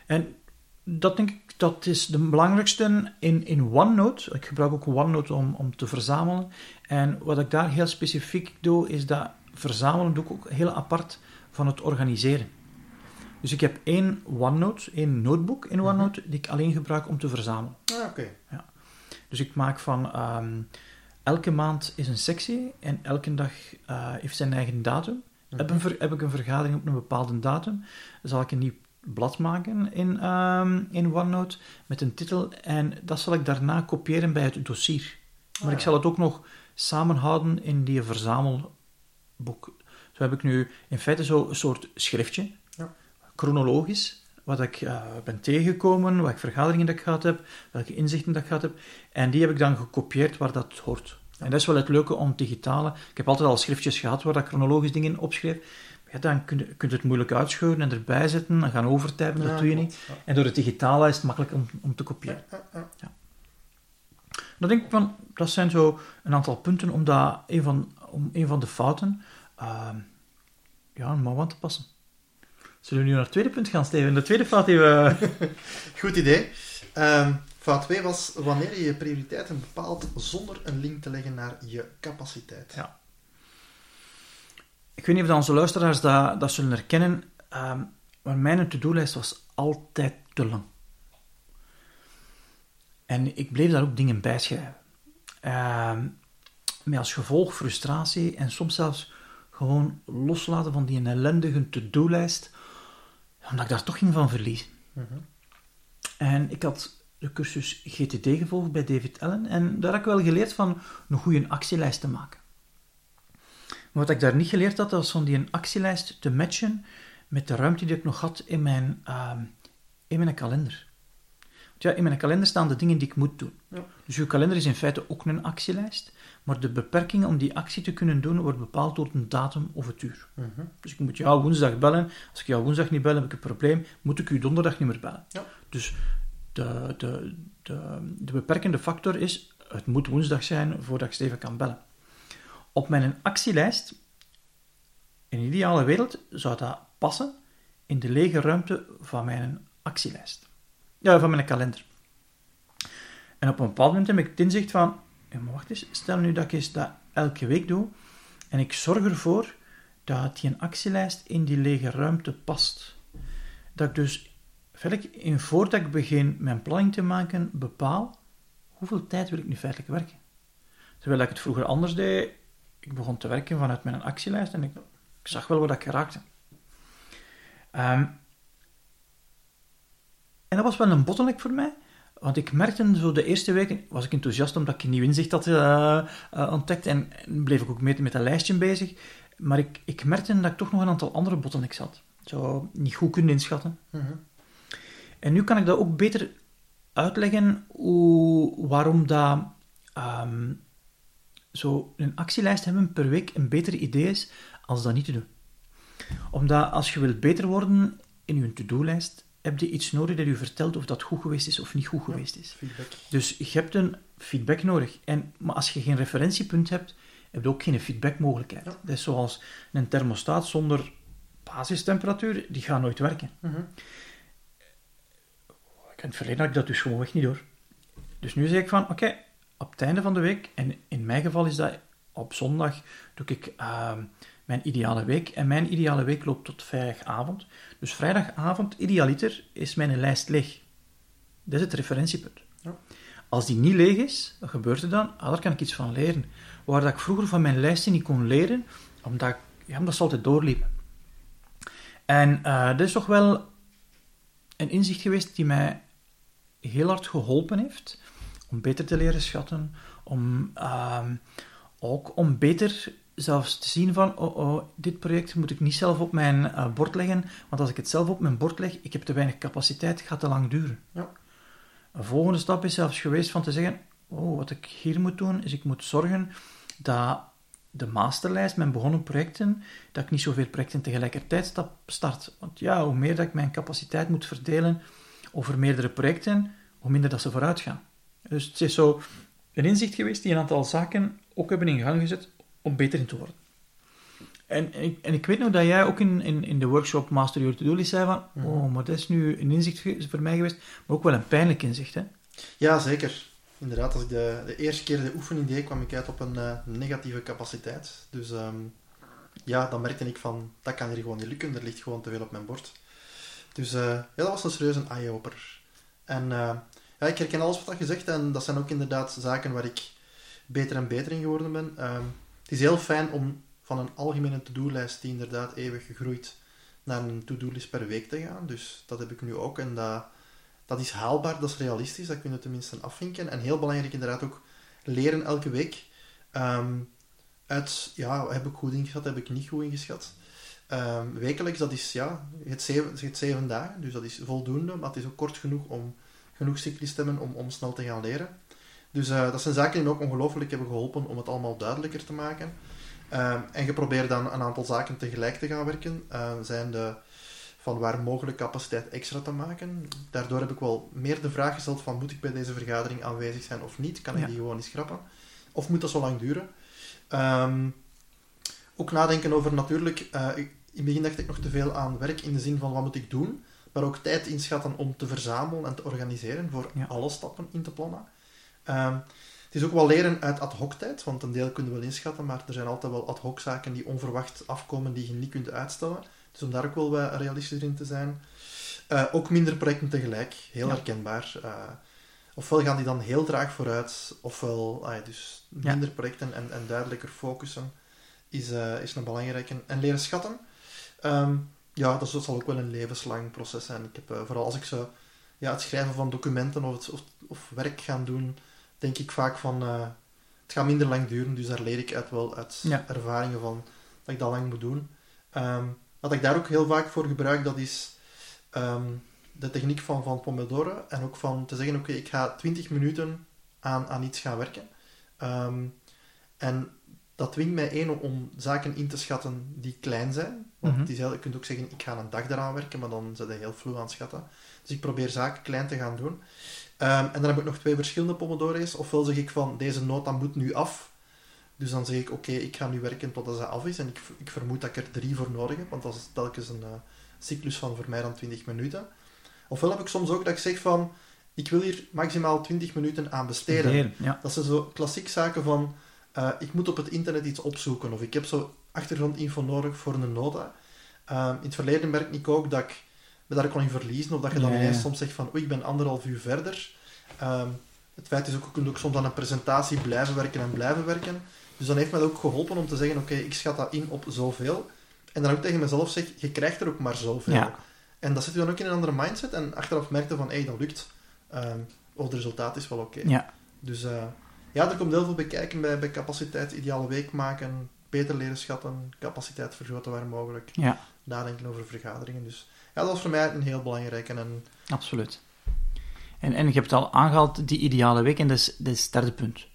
En dat denk ik, dat is de belangrijkste in, in OneNote. Ik gebruik ook OneNote om, om te verzamelen. En wat ik daar heel specifiek doe, is dat verzamelen doe ik ook heel apart van het organiseren. Dus ik heb één OneNote, één notebook in OneNote, die ik alleen gebruik om te verzamelen. Ah, oké. Dus ik maak van ehm, elke maand is een sectie en elke dag eh, heeft zijn eigen datum. heb, een ver- heb ik een vergadering op een bepaalde datum, dan zal ik een nieuw blad maken in, ehm, in OneNote met een titel en dat zal ik daarna kopiëren bij het dossier. Maar Ah, ik zal het ook nog samenhouden in die verzamelboek. Zo heb ik nu in feite zo een soort schriftje, Ja. Chronologisch, wat ik eh, ben tegengekomen, welke vergaderingen dat ik gehad heb, welke inzichten dat ik gehad heb. En die heb ik dan gekopieerd waar dat hoort. En dat is wel het leuke om digitale. Ik heb altijd al schriftjes gehad waar ik chronologisch dingen opschreef. Maar ja, dan kun je, kun je het moeilijk uitscheuren en erbij zetten en gaan overtypen, dat Ja, doe je niet. Ja. En door het digitale is het makkelijk om, om te kopiëren. Ja. Dan denk ik van, dat zijn zo een aantal punten om, dat, een, van, om een van de fouten ehm, ja, een mouw aan te passen. Zullen we nu naar het tweede punt gaan, Steven? De tweede fout die we... [laughs] Goed idee. Ehm, fout 2 was wanneer je je prioriteiten bepaalt zonder een link te leggen naar je capaciteit. Ja. Ik weet niet of onze luisteraars dat, dat zullen herkennen, ehm, maar mijn to-do-lijst was altijd te lang. En ik bleef daar ook dingen bij schrijven. Ehm, met als gevolg frustratie en soms zelfs gewoon loslaten van die ellendige to-do-lijst, omdat ik daar toch ging van verliezen. Mhm. En ik had de cursus GTD gevolgd bij David Allen en daar heb ik wel geleerd van een goede actielijst te maken. Maar wat ik daar niet geleerd had, was van die een actielijst te matchen met de ruimte die ik nog had in mijn, ehm, in mijn kalender. Want ja, in mijn kalender staan de dingen die ik moet doen. Ja. Dus uw kalender is in feite ook een actielijst, maar de beperking om die actie te kunnen doen wordt bepaald door een datum of het uur. Mhm. Dus ik moet jou woensdag bellen. Als ik jou woensdag niet bel, heb ik een probleem. Moet ik u donderdag niet meer bellen. Ja. Dus de, de, de, de beperkende factor is, het moet woensdag zijn voordat ik Steven kan bellen. Op mijn actielijst, in een ideale wereld, zou dat passen in de lege ruimte van mijn actielijst. Ja, van mijn kalender. En op een bepaald moment heb ik het inzicht van, wacht eens, stel nu dat ik eens dat elke week doe, en ik zorg ervoor dat die actielijst in die lege ruimte past. Dat ik dus, in, voordat ik begin mijn planning te maken, bepaal hoeveel tijd wil ik nu feitelijk werken. Terwijl ik het vroeger anders deed, ik begon te werken vanuit mijn actielijst en ik, ik zag wel waar ik geraakte. Ehm, en dat was wel een bottleneck voor mij, want ik merkte zo de eerste weken, was ik enthousiast omdat ik een nieuw inzicht had eh, eh, ontdekt en, en bleef ik ook met, met dat lijstje bezig. Maar ik, ik merkte dat ik toch nog een aantal andere bottlenecks had. Zo niet goed kunnen inschatten. Mhm. En nu kan ik dat ook beter uitleggen hoe, waarom dat, ehm, zo een actielijst hebben per week een beter idee is als dat niet te doen. Omdat als je wilt beter worden in je to-do-lijst, heb je iets nodig dat je vertelt of dat goed geweest is of niet goed geweest is. Feedback. Dus je hebt een feedback nodig. En, maar als je geen referentiepunt hebt, heb je ook geen feedbackmogelijkheid. Ja. Dat is zoals een thermostaat zonder basistemperatuur, die gaat nooit werken. Mhm. In het verleden had ik dat dus gewoonweg niet door. Dus nu zeg ik van, oké, op het einde van de week, en in mijn geval is dat op zondag, doe ik ehm, mijn ideale week. En mijn ideale week loopt tot vrijdagavond. Dus vrijdagavond, idealiter, is mijn lijst leeg. Dat is het referentiepunt. Ja. Als die niet leeg is, wat gebeurt er dan? Ah, daar kan ik iets van leren. Waar dat ik vroeger van mijn lijsten niet kon leren, omdat, ik, ja, omdat ze altijd doorliepen. En eh, dat is toch wel een inzicht geweest die mij heel hard geholpen heeft om beter te leren schatten, om ehm, ook om beter zelfs te zien van, oh, oh, dit project moet ik niet zelf op mijn eh, bord leggen, want als ik het zelf op mijn bord leg, ik heb te weinig capaciteit, het gaat te lang duren. Ja. Een volgende stap is zelfs geweest van te zeggen, oh, wat ik hier moet doen, is ik moet zorgen dat de masterlijst, mijn begonnen projecten, dat ik niet zoveel projecten tegelijkertijd start. Want ja, hoe meer dat ik mijn capaciteit moet verdelen over meerdere projecten, hoe minder dat ze vooruit gaan. Dus het is zo een inzicht geweest die een aantal zaken ook hebben in gang gezet om beter in te worden. En, en, ik, en ik weet nog dat jij ook in, in, in de workshop Master Your To-Do List zei van, Mhm. oh, maar dat is nu een inzicht voor mij geweest, maar ook wel een pijnlijk inzicht, hè. Ja, zeker. Inderdaad, als ik de, de eerste keer de oefening deed, kwam ik uit op een eh, negatieve capaciteit. Dus ehm, ja, dan merkte ik van, dat kan hier gewoon niet lukken, er ligt gewoon te veel op mijn bord. Dus eh, ja, dat was een serieus een eye-opener. En eh, ja, ik herken alles wat je zegt en dat zijn ook inderdaad zaken waar ik beter en beter in geworden ben. Ehm, het is heel fijn om van een algemene to-do-lijst die inderdaad eeuwig gegroeid naar een to-do-list per week te gaan. Dus dat heb ik nu ook en dat, dat is haalbaar, dat is realistisch, dat kun je tenminste afvinken. En heel belangrijk inderdaad ook leren elke week. Ehm, uit, ja, heb ik goed ingeschat, heb ik niet goed ingeschat. Ehm, wekelijks, dat is, ja, je hebt, zeven, je hebt zeven dagen, dus dat is voldoende, maar het is ook kort genoeg om genoeg cyclus te hebben om, om snel te gaan leren. Dus eh, dat zijn zaken die me ook ongelooflijk hebben geholpen om het allemaal duidelijker te maken. Ehm, en je probeert dan een aantal zaken tegelijk te gaan werken. Ehm, zijn de, van waar mogelijk capaciteit extra te maken. Daardoor heb ik wel meer de vraag gesteld van moet ik bij deze vergadering aanwezig zijn of niet? Kan ik Ja. die gewoon niet schrappen? Of moet dat zo lang duren? Ehm, ook nadenken over natuurlijk, eh, in het begin dacht ik nog te veel aan werk in de zin van wat moet ik doen, maar ook tijd inschatten om te verzamelen en te organiseren voor Ja. alle stappen in te plannen. Ehm, het is ook wel leren uit ad hoc tijd, want een deel kunnen we wel inschatten, maar er zijn altijd wel ad hoc zaken die onverwacht afkomen die je niet kunt uitstellen. Dus om daar ook wel wat realistischer in te zijn. Eh, ook minder projecten tegelijk, heel Ja. herkenbaar. Eh, ofwel gaan die dan heel traag vooruit, ofwel ah ja, dus Ja. minder projecten en, en duidelijker focussen is, eh, is een belangrijke. En leren schatten, ehm, ja, dat zal ook wel een levenslang proces zijn. Ik heb, vooral als ik zo, ja, het schrijven van documenten of, het, of, of werk gaan doen, denk ik vaak van, eh, het gaat minder lang duren, dus daar leer ik uit wel uit Ja. ervaringen van dat ik dat lang moet doen. Ehm, wat ik daar ook heel vaak voor gebruik, dat is ehm, de techniek van, van Pomodoro. En ook van te zeggen, oké, ik ga 20 minuten aan, aan iets gaan werken. Ehm, en dat dwingt mij één om, zaken in te schatten die klein zijn. Want Mhm. het is heel, je kunt ook zeggen, ik ga een dag eraan werken, maar dan zit je heel vloe aan het schatten. Dus ik probeer zaken klein te gaan doen. Ehm, en dan heb ik nog twee verschillende Pomodoro's. Ofwel zeg ik van, deze nota moet nu af. Dus dan zeg ik, oké, ik ga nu werken totdat ze af is. En ik, ik vermoed dat ik er drie voor nodig heb, want dat is telkens een eh, cyclus van voor mij dan 20 minuten. Ofwel heb ik soms ook dat ik zeg van, ik wil hier maximaal 20 minuten aan besteden. Ja. Dat zijn zo klassiek zaken van, eh, ik moet op het internet iets opzoeken, of ik heb zo achtergrondinfo nodig voor een nota. Ehm, in het verleden merk ik ook dat ik me daar kon in verliezen, of dat je dan ineens soms zegt van, oei, ik ben anderhalf uur verder. Ehm, het feit is ook, je kunt ook soms aan een presentatie blijven werken en blijven werken. Dus dan heeft mij dat ook geholpen om te zeggen, oké, ik schat dat in op zoveel. En dan ook tegen mezelf zeg, je krijgt er ook maar zoveel. Ja. En dat zet je dan ook in een andere mindset. En achteraf merkte van, hé, hey, dat lukt. Ehm of het resultaat is wel oké. Ja. Dus eh, ja, er komt heel veel bij kijken bij, bij capaciteit, ideale week maken, beter leren schatten, capaciteit vergroten waar mogelijk, Ja, nadenken over vergaderingen. Dus ja, dat was voor mij een heel belangrijke. En absoluut. En, en je hebt het al aangehaald, die ideale week, en dat is, dat is het derde punt.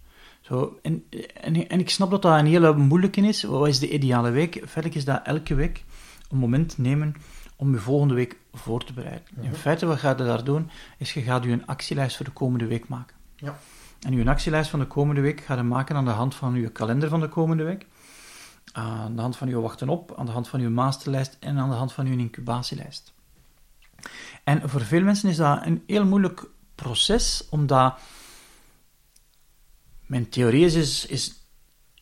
Zo, en, en, en ik snap dat dat een hele moeilijke is. Wat is de ideale week? Feitelijk is dat elke week een moment nemen om je volgende week voor te bereiden. Mhm. In feite, wat ga je daar doen, is je gaat je een actielijst voor de komende week maken. Ja. En je actielijst van de komende week ga je maken aan de hand van je kalender van de komende week, aan de hand van je wachten op, aan de hand van je masterlijst en aan de hand van je incubatielijst. En voor veel mensen is dat een heel moeilijk proces, omdat mijn theorie is, is, is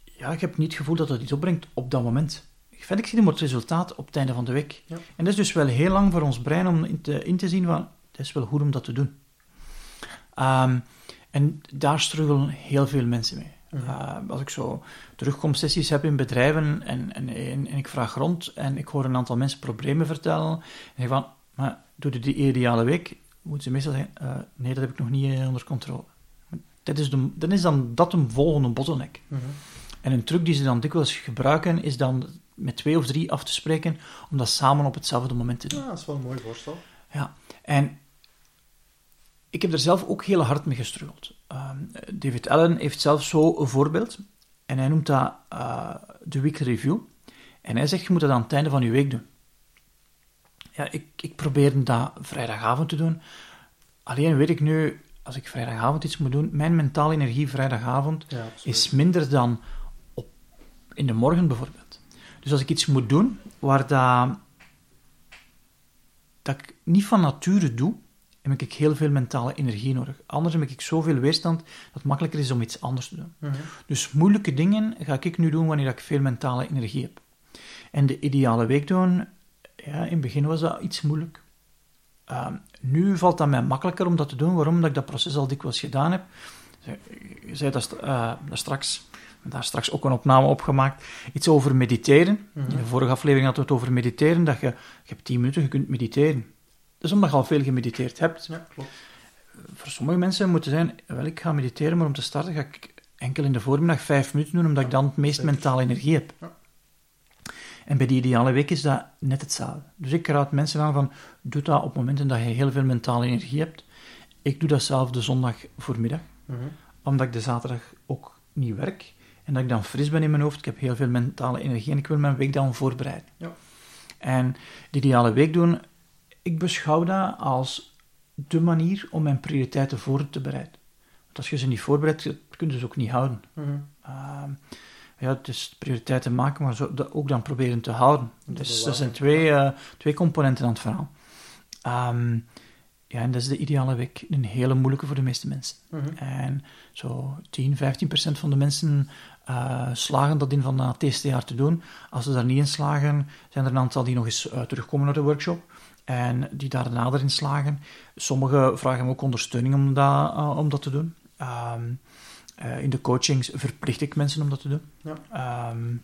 ja, ik heb niet het gevoel dat het iets opbrengt op dat moment. Verder zie maar het resultaat op het einde van de week. Ja. En dat is dus wel heel lang voor ons brein om in te, in te zien van, het is wel goed om dat te doen. Ehm, en daar struggelen heel veel mensen mee. Mhm. Uh, als ik zo terugkomsessies heb in bedrijven en, en, en, en ik vraag rond en ik hoor een aantal mensen problemen vertellen en ik van, maar doe je die ideale week? Moeten ze meestal zeggen, uh, nee, dat heb ik nog niet eh, onder controle. Dat is de, dan is dan dat een volgende bottleneck. Mhm. En een truc die ze dan dikwijls gebruiken, is dan met twee of drie af te spreken, om dat samen op hetzelfde moment te doen. Ja, dat is wel een mooi voorstel. Ja, en ik heb er zelf ook heel hard mee gestruggeld. Um, David Allen heeft zelf zo een voorbeeld. En hij noemt dat de weekly review. En hij zegt, je moet dat aan het einde van je week doen. Ja, ik, ik probeer dat vrijdagavond te doen. Alleen weet ik nu, als ik vrijdagavond iets moet doen, mijn mentale energie vrijdagavond is minder dan op, in de morgen bijvoorbeeld. Dus als ik iets moet doen waar dat, dat ik niet van nature doe, heb ik heel veel mentale energie nodig. Anders heb ik zoveel weerstand dat het makkelijker is om iets anders te doen. Mhm. Dus moeilijke dingen ga ik nu doen wanneer ik veel mentale energie heb. En de ideale week doen, ja, in het begin was dat iets moeilijk. Ehm, nu valt dat mij makkelijker om dat te doen. Waarom? Omdat ik dat proces al dikwijls gedaan heb. Je zei dat, uh, dat straks, daar straks ook een opname opgemaakt. Iets over mediteren. Mhm. In de vorige aflevering hadden we het over mediteren. Dat je, je hebt 10 minuten, je kunt mediteren. Dus omdat je al veel gemediteerd hebt. Ja, klopt. Voor sommige mensen moeten zijn, wel, ik ga mediteren, maar om te starten ga ik enkel in de voormiddag 5 minuten doen, omdat ik dan het meest mentale energie heb. Ja. En bij die ideale week is dat net hetzelfde. Dus ik raad mensen aan van, doe dat op momenten dat je heel veel mentale energie hebt. Ik doe dat zelf de zondag voormiddag, mm omdat ik de zaterdag ook niet werk. En dat ik dan fris ben in mijn hoofd, ik heb heel veel mentale energie en ik wil mijn week dan voorbereiden. Ja. En de ideale week doen, ik beschouw dat als de manier om mijn prioriteiten voor te bereiden. Want als je ze niet voorbereidt, kun je ze ook niet houden. Mm ja, is prioriteiten maken, maar zo, ook dan proberen te houden. Dus er zijn twee, uh, twee componenten aan het verhaal. Ehm, ja, en dat is de ideale week. Een hele moeilijke voor de meeste mensen. Mhm. En zo 10, 15 procent van de mensen uh, slagen dat in van het eerste jaar te doen. Als ze daar niet in slagen, zijn er een aantal die nog eens uh, terugkomen naar de workshop. En die daar nader in slagen. Sommigen vragen ook ondersteuning om dat, om dat te doen. Um, uh, in de coachings verplicht ik mensen om dat te doen. Ja. Um,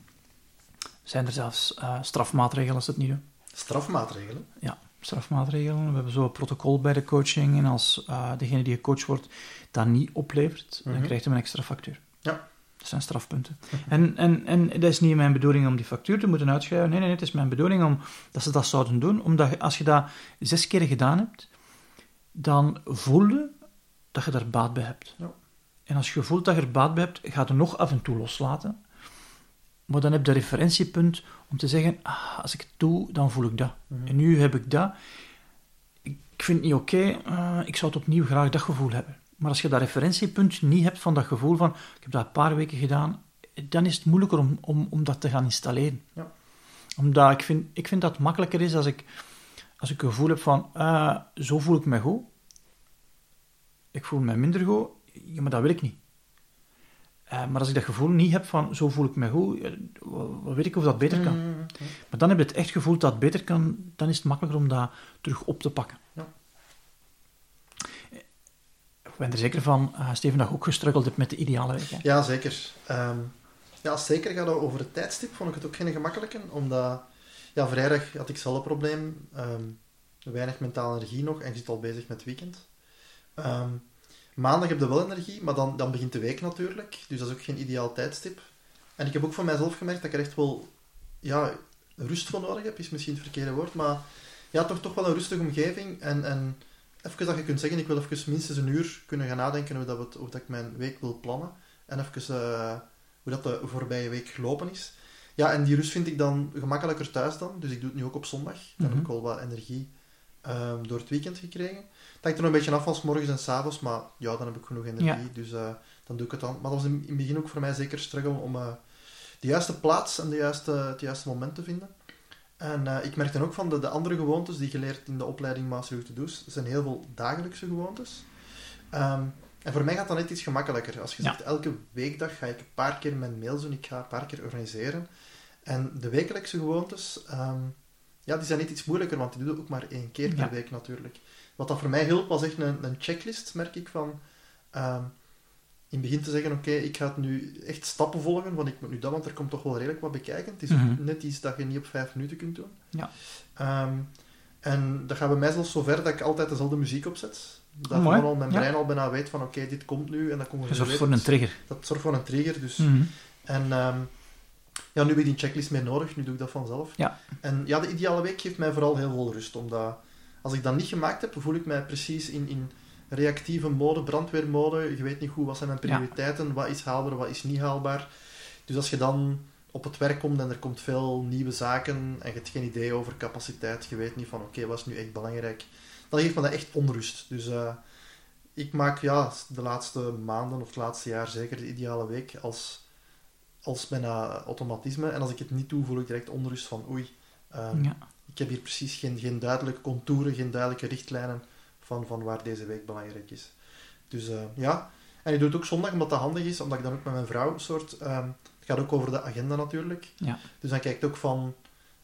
zijn er zelfs uh, strafmaatregelen als ze het niet doen? Strafmaatregelen? Ja, strafmaatregelen. We hebben zo een protocol bij de coaching. En als uh, degene die gecoacht wordt dat niet oplevert, dan mhm. krijgt hij een extra factuur. Ja. Dat zijn strafpunten. en, en, en dat is niet mijn bedoeling om die factuur te moeten uitschrijven. Nee, nee, het is mijn bedoeling om, dat ze dat zouden doen. Omdat als je dat zes keer gedaan hebt, dan voel je dat je daar baat bij hebt. Ja. En als je voelt dat je er baat bij hebt, ga je nog af en toe loslaten. Maar dan heb je een referentiepunt om te zeggen, ah, als ik het doe, dan voel ik dat. Mhm. En nu heb ik dat. Ik vind het niet oké, ah, ik zou het opnieuw graag dat gevoel hebben. Maar als je dat referentiepunt niet hebt van dat gevoel van, ik heb dat een paar weken gedaan, dan is het moeilijker om, om, om dat te gaan installeren. Ja. Omdat ik vind, ik vind dat het makkelijker is als ik, als ik een gevoel heb van, uh, zo voel ik me goed. Ik voel me minder goed ja, maar dat wil ik niet. Uh, maar als ik dat gevoel niet heb van, zo voel ik me goed, wat weet ik of dat beter kan. Mm, maar dan heb je het echt gevoel dat het beter kan, dan is het makkelijker om dat terug op te pakken. Ja. Ik ben er zeker van, uh, Steven, dat je ook gestruggeld hebt met de ideale weg. Hè? Ja, zeker. Um, ja, zeker gaat over het tijdstip, vond ik het ook geen gemakkelijke, omdat ja, vrijdag had ik zelf een probleem, um, weinig mentale energie nog en je zit al bezig met het weekend. Um, Maandag heb je wel energie, maar dan, dan begint de week natuurlijk. Dus dat is ook geen ideaal tijdstip. En ik heb ook van mijzelf gemerkt dat ik er echt wel ja, rust voor nodig heb, is misschien het verkeerde woord, maar ja, toch, toch wel een rustige omgeving. En, en even dat je kunt zeggen, ik wil even minstens een uur kunnen gaan nadenken hoe, dat, hoe dat ik mijn week wil plannen. En even uh, hoe dat de voorbije week gelopen is. Ja, en die rust vind ik dan gemakkelijker thuis dan. Dus ik doe het nu ook op zondag. Dan heb ik al wat energie um, door het weekend gekregen hangt er nog een beetje af van s morgens en s avonds, maar ja, dan heb ik genoeg energie, dus uh, dan doe ik het dan. Maar dat was in, in het begin ook voor mij zeker struggle om uh, de juiste plaats en de juiste, het juiste moment te vinden. En uh, ik merkte ook van de, de andere gewoontes die geleerd in de opleiding Master to Do's, zijn heel veel dagelijkse gewoontes. Um, en voor mij gaat dat net iets gemakkelijker. Als je zegt, elke weekdag ga ik een paar keer mijn mails doen, ik ga een paar keer organiseren. En de wekelijkse gewoontes, um, ja, die zijn net iets moeilijker, want die doe ik ook maar één keer per week natuurlijk. Wat dat voor mij hielp, was echt een, een checklist, merk ik, van... Um, in het begin te zeggen, oké, ik ga het nu echt stappen volgen, want ik moet nu dat, want er komt toch wel redelijk wat bekijken. Het is mm -hmm. net iets dat je niet op vijf minuten kunt doen. Ja. Um, en dat gaat bij mij zelfs zover dat ik altijd dezelfde muziek opzet. Dat oh, al mijn brein al bijna weet van, oké, dit komt nu, en dat komt er zorgt voor een trigger. Dat zorgt voor een trigger, dus... Mm -hmm. En um, ja, nu heb ik die checklist meer nodig, nu doe ik dat vanzelf. Ja. En ja, de ideale week geeft mij vooral heel veel rust, omdat als ik dat niet gemaakt heb, voel ik mij precies in, in reactieve mode, brandweermode. Je weet niet goed wat zijn mijn prioriteiten, wat is haalbaar, wat is niet haalbaar. Dus als je dan op het werk komt en er komt veel nieuwe zaken en je hebt geen idee over capaciteit, je weet niet van oké, wat is nu echt belangrijk, dan geeft me dat echt onrust. Dus eh, ik maak ja, de laatste maanden of het laatste jaar zeker de ideale week als, als bijna automatisme. En als ik het niet doe, voel ik direct onrust van oei, ehm, Ja. ik heb hier precies geen, geen duidelijke contouren, geen duidelijke richtlijnen van, van waar deze week belangrijk is. Dus eh, ja, en ik doe het ook zondag omdat dat handig is, omdat ik dan ook met mijn vrouw een soort... ehm, het gaat ook over de agenda natuurlijk. Ja. Dus dan kijkt ook van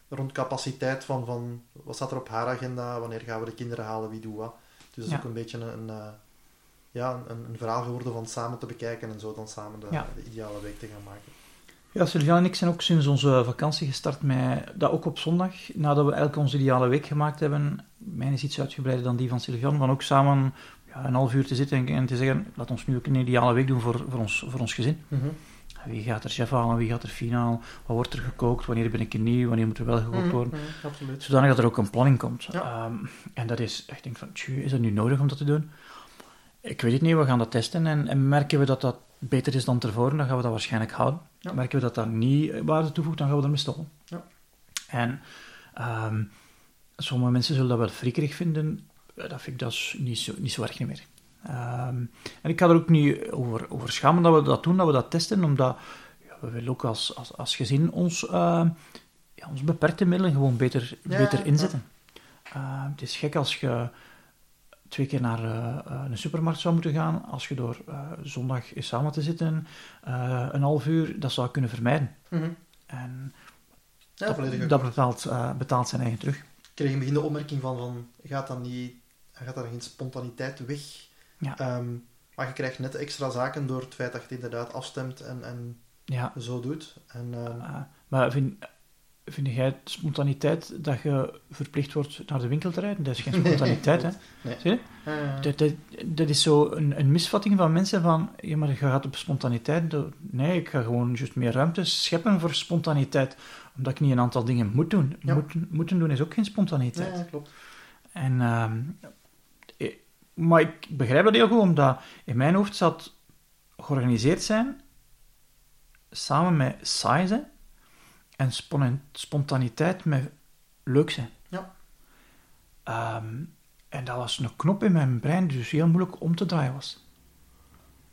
rond capaciteit van, van wat staat er op haar agenda, wanneer gaan we de kinderen halen, wie doet wat. Dus dat is Ja. ook een beetje een, een, eh, ja, een, een verhaal geworden van samen te bekijken en zo dan samen de, Ja. de ideale week te gaan maken. Ja, Sylvian en ik zijn ook sinds onze vakantie gestart met dat ook op zondag, nadat we eigenlijk onze ideale week gemaakt hebben. Mijn is iets uitgebreider dan die van Sylvian, van ook samen ja, een half uur te zitten en, te zeggen, laat ons nu ook een ideale week doen voor, voor, ons, voor ons gezin. Wie gaat er chef halen, wie gaat er finaal, wat wordt er gekookt, wanneer ben ik er niet, wanneer moet er wel gekookt worden. Mhm, mhm, absoluut. Zodanig dat er ook een planning komt. Ja. Ehm, en dat is, ik denk van, tjoe, is dat nu nodig om dat te doen? Ik weet het niet, we gaan dat testen. En, en merken we dat dat beter is dan tevoren, dan gaan we dat waarschijnlijk houden. Ja. Merken we dat dat niet waarde toevoegt, dan gaan we ermee stoppen. Ja. En ehm, sommige mensen zullen dat wel frikkerig vinden. Eh, Dat vind ik dus niet zo, niet zo erg niet meer. Ehm, en ik ga er ook niet over, over schamen dat we dat doen, dat we dat testen, omdat ja, we willen ook als, als, als gezin ons, ehm, ja, ons beperkte middelen gewoon beter, Ja, beter inzetten. Het is gek als je twee keer naar eh, eh, een supermarkt zou moeten gaan, als je door eh, zondag eens samen te zitten, een half uur, dat zou kunnen vermijden. Mhm. En Ja, dat, dat betaalt, betaalt zijn eigen terug. Ik kreeg in het begin de opmerking van, van gaat dan niet, gaat dan geen spontaniteit weg? Ja. Ehm, maar je krijgt net extra zaken door het feit dat je het inderdaad afstemt en, en Ja, zo doet. En, eh, maar vind, vind jij spontaniteit dat je verplicht wordt naar de winkel te rijden? Dat is geen [laughs] spontaniteit, hè? Nee. Dat, dat, dat is zo een, een misvatting van mensen van, ja, maar je gaat op spontaniteit. Nee, ik ga gewoon juist meer ruimte scheppen voor spontaniteit, omdat ik niet een aantal dingen moet doen. Ja. Moeten, moeten doen is ook geen spontaniteit. ja, klopt. En, ehm, eh, maar ik begrijp dat heel goed, omdat in mijn hoofd zat georganiseerd zijn samen met saai zijn en spon- spontaniteit met leuk zijn. Ja. Ehm, en dat was een knop in mijn brein die dus heel moeilijk om te draaien was.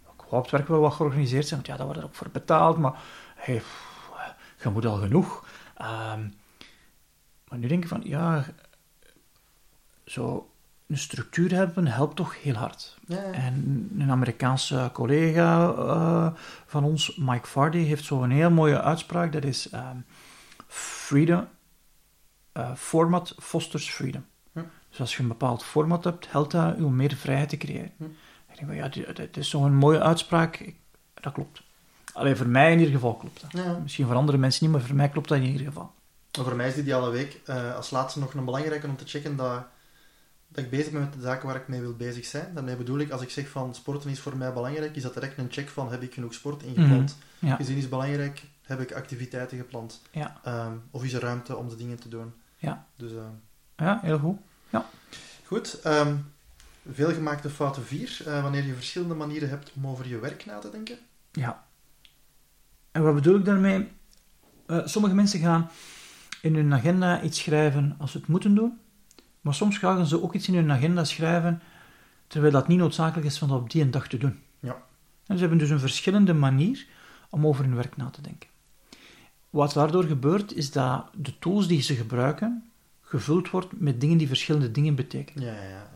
Ik wou op het werk wel wat georganiseerd zijn, want ja, daar wordt er ook voor betaald, maar hey, pff, je moet al genoeg. Ehm, maar nu denk ik van, ja, zo een structuur hebben helpt toch heel hard. Ja, ja. En een Amerikaanse collega eh, van ons, Mike Vardy, heeft zo'n heel mooie uitspraak. Dat is ehm, freedom, eh, format fosters freedom. Hm. Dus als je een bepaald format hebt, helpt dat je om meer vrijheid te creëren. Hm. Ik denk ja, dit, dit is zo'n mooie uitspraak. Dat klopt. Alleen voor mij in ieder geval klopt dat. Ja. Misschien voor andere mensen niet, maar voor mij klopt dat in ieder geval. Maar voor mij is de ideale week eh, als laatste nog een belangrijke om te checken dat, dat ik bezig ben met de zaken waar ik mee wil bezig zijn. Daarmee bedoel ik, als ik zeg van sporten is voor mij belangrijk, is dat direct een check van heb ik genoeg sport ingepland. Ja. Gezin is belangrijk, heb ik activiteiten gepland. Ja. Ehm, of is er ruimte om de dingen te doen. Ja. Dus ehm, Ja, heel goed. goed. ehm veelgemaakte fouten 4. wanneer je verschillende manieren hebt om over je werk na te denken. Ja. En wat bedoel ik daarmee? Eh, sommige mensen gaan in hun agenda iets schrijven als ze het moeten doen, maar soms gaan ze ook iets in hun agenda schrijven terwijl dat niet noodzakelijk is van dat op die een dag te doen. Ja. En ze hebben dus een verschillende manier om over hun werk na te denken. Wat daardoor gebeurt, is dat de tools die ze gebruiken, gevuld wordt met dingen die verschillende dingen betekenen. Ja, ja, ja.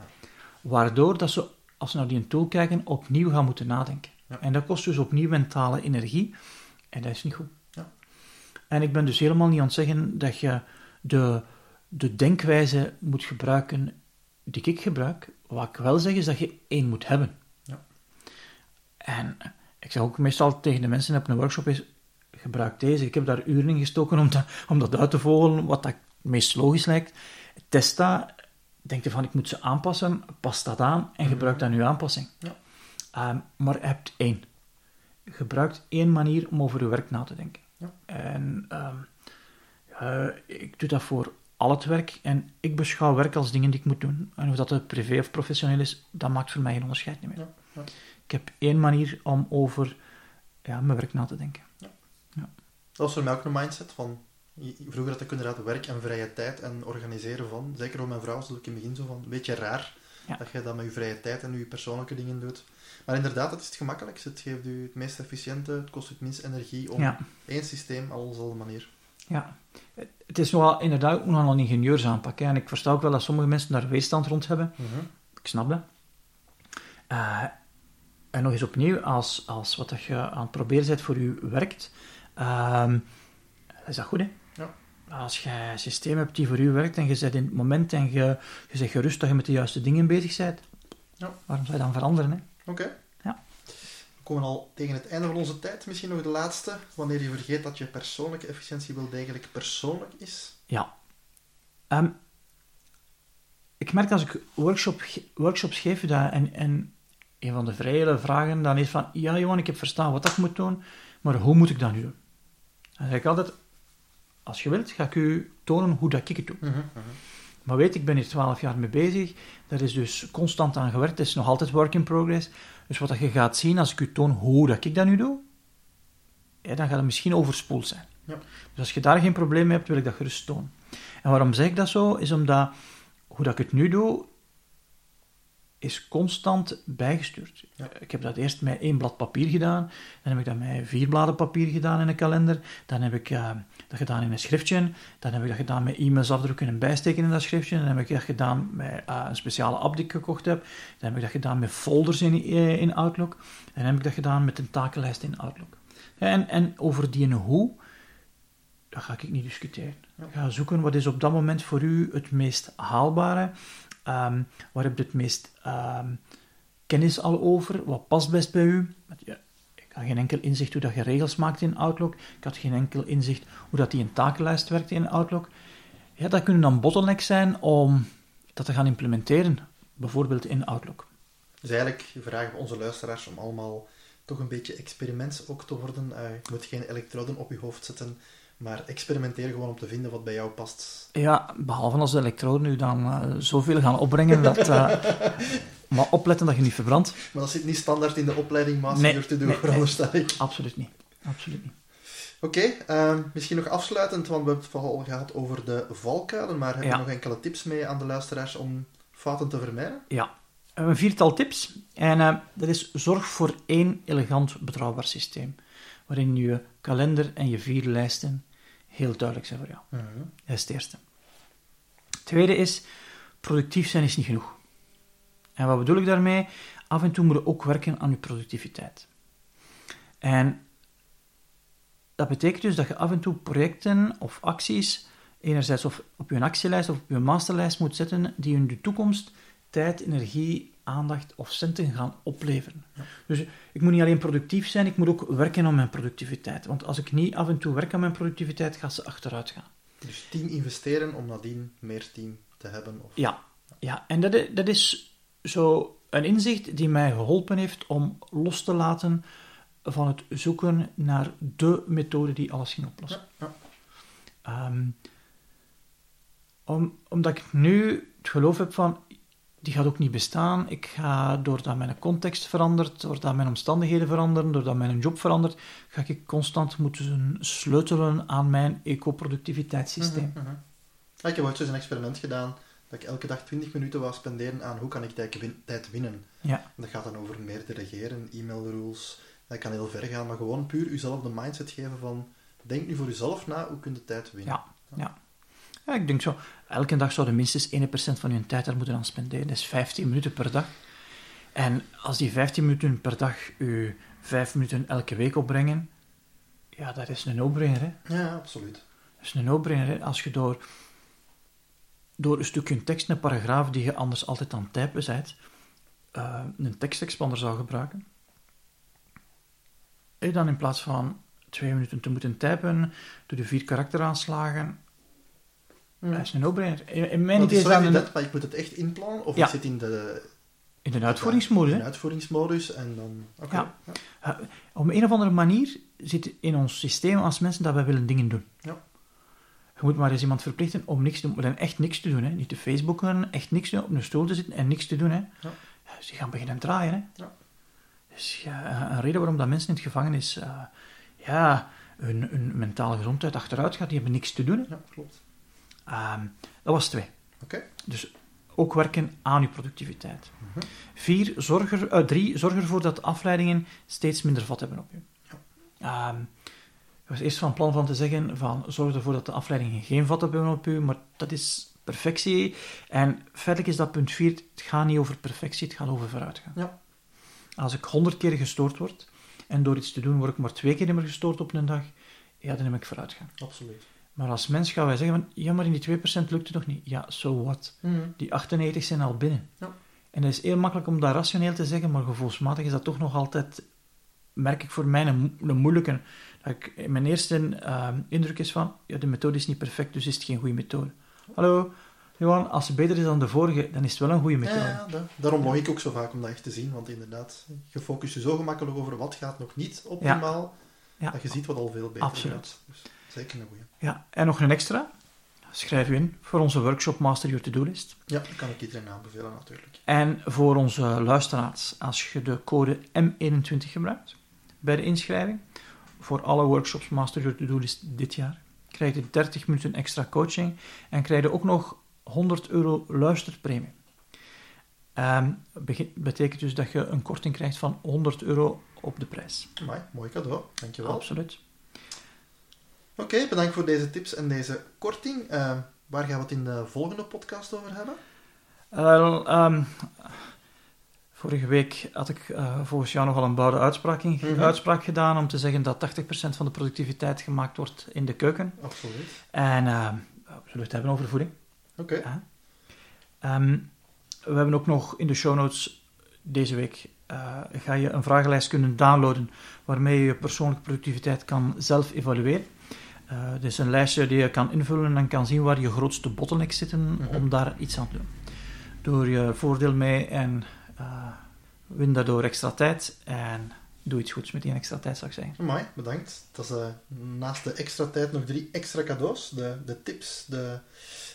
Waardoor dat ze, als ze naar die tool kijken, opnieuw gaan moeten nadenken. Ja. En dat kost dus opnieuw mentale energie. En dat is niet goed. Ja. En ik ben dus helemaal niet aan het zeggen dat je de, de denkwijze moet gebruiken die ik gebruik. Wat ik wel zeg, is dat je één moet hebben. Ja. En ik zeg ook meestal tegen de mensen op een workshop is, gebruik deze. Ik heb daar uren in gestoken om, dat- om dat uit te vogelen, wat dat het meest logisch lijkt. Test dat, denk je van, ik moet ze aanpassen, pas dat aan en gebruik dan uw aanpassing. Ja. Ehm, maar je hebt één. Gebruikt één manier om over je werk na te denken. Ja. En ehm, ja, ik doe dat voor al het werk en ik beschouw werk als dingen die ik moet doen. En of dat het privé of professioneel is, dat maakt voor mij geen onderscheid meer. Ja, ja. Ik heb één manier om over ja, mijn werk na te denken. Ja. Dat was voor mij ook een mindset van... Vroeger had ik inderdaad werk en vrije tijd en organiseren van. Zeker voor mijn vrouw was het in het begin zo van... Een beetje raar dat je dat met je vrije tijd en je persoonlijke dingen doet. Maar inderdaad, het is het gemakkelijkste. Het geeft u het meest efficiënte, het kost u het minst energie om één systeem al op dezelfde manier. Ja, het is nogal, inderdaad ook nogal een ingenieursaanpak. Hè. En ik versta ook wel dat sommige mensen daar weerstand rond hebben. Ik snap dat. Eh, en nog eens opnieuw, als, als wat dat je aan het proberen bent voor je werkt, ehm, is dat goed, hè? Ja. Als je een systeem hebt die voor u werkt en je zit in het moment en je, je zegt gerust dat je met de juiste dingen bezig bent, Ja. waarom zou je dan veranderen, hè? Oké. Komen al tegen het einde van onze tijd. Misschien nog de laatste. Wanneer je vergeet dat je persoonlijke efficiëntie wel degelijk persoonlijk is. Ja. Ehm, ik merk als ik workshop, workshops geef dat, en, en een van de vrije vragen dan is van, ja Johan, ik heb verstaan wat ik moet doen, maar hoe moet ik dat nu doen? Dan zeg ik altijd, als je wilt, ga ik u tonen hoe dat ik het doe. Maar weet, ik ben hier twaalf jaar mee bezig, daar is dus constant aan gewerkt, het is nog altijd work in progress. Dus wat dat je gaat zien, als ik u toon hoe dat ik dat nu doe, ja, dan gaat het misschien overspoeld zijn. Ja. Dus als je daar geen probleem mee hebt, wil ik dat gerust tonen. En waarom zeg ik dat zo? Is omdat hoe dat ik het nu doe, is constant bijgestuurd. Ja. Ik heb dat eerst met één blad papier gedaan, dan heb ik dat met vier bladen papier gedaan in een kalender, dan heb ik eh, dat gedaan in een schriftje, dan heb ik dat gedaan met e-mails afdrukken en bijsteken in dat schriftje, dan heb ik dat gedaan met eh, een speciale app die ik gekocht heb, dan heb ik dat gedaan met folders in, eh, in Outlook, dan heb ik dat gedaan met een takenlijst in Outlook. En, en over die en hoe, dat ga ik niet discussiëren. Ja. Ga zoeken wat is op dat moment voor u het meest haalbare. Ehm waar heb je het meest ehm, kennis al over? Wat past best bij u? Ja, ik had geen enkel inzicht hoe dat je regels maakt in Outlook. Ik had geen enkel inzicht hoe dat die een takenlijst werkt in Outlook. Ja, dat kunnen dan bottlenecks zijn om dat te gaan implementeren. Bijvoorbeeld in Outlook. Dus eigenlijk vragen we onze luisteraars om allemaal toch een beetje experiments ook te worden. Eh, je moet geen elektroden op je hoofd zetten, maar experimenteer gewoon om te vinden wat bij jou past. Ja, behalve als de elektroden nu dan eh, zoveel gaan opbrengen [laughs] dat... eh, maar opletten dat je niet verbrandt. Maar dat zit niet standaard in de opleiding Master Nee, Your To Do, nee, veronderstel ik. Absoluut niet. Absoluut niet. Oké, ehm, misschien nog afsluitend, want we hebben het vooral gehad over de valkuilen, maar heb je Ja. nog enkele tips mee aan de luisteraars om fouten te vermijden? Ja, we hebben een viertal tips. En eh, dat is zorg voor één elegant betrouwbaar systeem. Waarin je kalender en je vier lijsten heel duidelijk zijn voor jou. Dat is het eerste. Het tweede is, productief zijn is niet genoeg. En wat bedoel ik daarmee? Af en toe moet je ook werken aan je productiviteit. En dat betekent dus dat je af en toe projecten of acties, enerzijds of op je actielijst of op je masterlijst moet zetten, die in de toekomst tijd, energie, aandacht of centen gaan opleveren. Dus ik moet niet alleen productief zijn, ik moet ook werken aan mijn productiviteit. Want als ik niet af en toe werk aan mijn productiviteit, gaat ze achteruit gaan. Dus team investeren om nadien meer team te hebben. Of... Ja, ja. en dat is, dat is zo een inzicht die mij geholpen heeft om los te laten van het zoeken naar de methode die alles ging oplossen. Ja, ja. Ehm, om, omdat ik nu het geloof heb van, die gaat ook niet bestaan. Ik ga, doordat mijn context verandert, doordat mijn omstandigheden veranderen, doordat mijn job verandert, ga ik constant moeten sleutelen aan mijn eco-productiviteitssysteem. Mhm, mhm. Ja, ik heb ooit een experiment gedaan dat ik elke dag 20 minuten wou spenderen aan hoe kan ik tijd win- tijd winnen. Ja, dat gaat dan over meer delegeren, e-mail rules. Dat kan heel ver gaan, maar gewoon puur jezelf de mindset geven van denk nu voor jezelf na, hoe kun je tijd winnen. ja, ja. Ja, ik denk zo, elke dag zou je minstens 1% van je tijd daar moeten aan spenderen. Dat is 15 minuten per dag. En als die 15 minuten per dag u 5 minuten elke week opbrengen, ja, dat is een no-brainer. Ja, absoluut. Dat is een no-brainer. Als je door, door een stukje tekst, een paragraaf die je anders altijd aan het typen bent, eh, een tekstexpander zou gebruiken, en dan in plaats van twee minuten te moeten typen, door de vier karakteraanslagen, dat is een no-brainer. In, in mijn idee het is dat een, maar ik moet het echt inplannen, of Ja. zit in de, in de uitvoeringsmodus, in de uitvoeringsmodus en dan... Oké. Ja. Uh, op een of andere manier zit in ons systeem als mensen dat wij willen dingen doen. Ja. Je moet maar eens iemand verplichten om niks te doen, echt niks te doen. Hè. Niet te Facebooken, echt niks te doen, op een stoel te zitten en niks te doen. Hè. Ja. Ja, Ze gaan beginnen draaien. Hè. Ja. Dus ja, een reden waarom dat mensen in het gevangenis... eh, ja, hun, hun mentale gezondheid achteruit gaat. Die hebben niks te doen. hè. Ja, klopt. Ehm, dat was twee. Oké. Dus ook werken aan je productiviteit. Mhm. Vier, zorg er, eh, drie, zorg ervoor dat afleidingen steeds minder vat hebben op je. Ehm, ik was eerst van plan van te zeggen van zorg ervoor dat de afleidingen geen vat hebben op je, maar dat is perfectie. En feitelijk is dat punt vier, het gaat niet over perfectie, het gaat over vooruitgaan. Ja. Als ik honderd keer gestoord word en door iets te doen word ik maar twee keer meer gestoord op een dag, ja, dan heb ik vooruitgaan. Absoluut. Maar als mens gaan wij zeggen van, ja, maar in die 2% lukt het nog niet. Ja, so what? Mhm. Die 98 zijn al binnen. Ja. En dat is heel makkelijk om dat rationeel te zeggen, maar gevoelsmatig is dat toch nog altijd, merk ik voor mij, een, een moeilijke. Ik, mijn eerste ehm, indruk is van, ja, de methode is niet perfect, dus is het geen goede methode. Hallo, Johan, als het beter is dan de vorige, dan is het wel een goede Ja, methode. ja, da- daarom mag ik ook zo vaak om dat echt te zien, want inderdaad, je focust je zo gemakkelijk over wat gaat nog niet optimaal, Ja. dat je ziet wat al veel beter Absoluut. gaat. Dus zeker een goeie. Ja, en nog een extra. Schrijf u in voor onze workshop Master Your To-Do List. Ja, dat kan ik iedereen aanbevelen natuurlijk. En voor onze luisteraars, als je de code M21 gebruikt bij de inschrijving, voor alle workshops Master Your To-Do List dit jaar, krijg je 30 minuten extra coaching en krijg je ook nog 100 euro luisterpremie. Ehm, bege- betekent dus dat je een korting krijgt van 100 euro op de prijs. Amai, mooi cadeau, dankjewel. Absoluut. Oké, bedankt voor deze tips en deze korting. Eh, waar gaan we het in de volgende podcast over hebben? Ehm, vorige week had ik eh, volgens jou nogal een bouwde uitspraak, in, Mhm. uitspraak gedaan om te zeggen dat 80% van de productiviteit gemaakt wordt in de keuken. Absoluut. En eh, we zullen het hebben over voeding. Oké, Ehm, we hebben ook nog in de show notes deze week eh, ga je een vragenlijst kunnen downloaden waarmee je je persoonlijke productiviteit kan zelf evalueren. Dit is een lijstje die je kan invullen en kan zien waar je grootste bottlenecks zitten Mhm. om daar iets aan te doen. Doe je voordeel mee en eh, win daardoor extra tijd en doe iets goeds met die extra tijd, zou ik zeggen. Amai, bedankt. Dat is eh, naast de extra tijd nog drie extra cadeaus. De, de tips, de,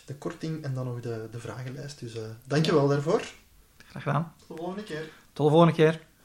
de korting en dan nog de, de vragenlijst. Dus eh dankjewel daarvoor. Graag gedaan. Tot de volgende keer. Tot de volgende keer.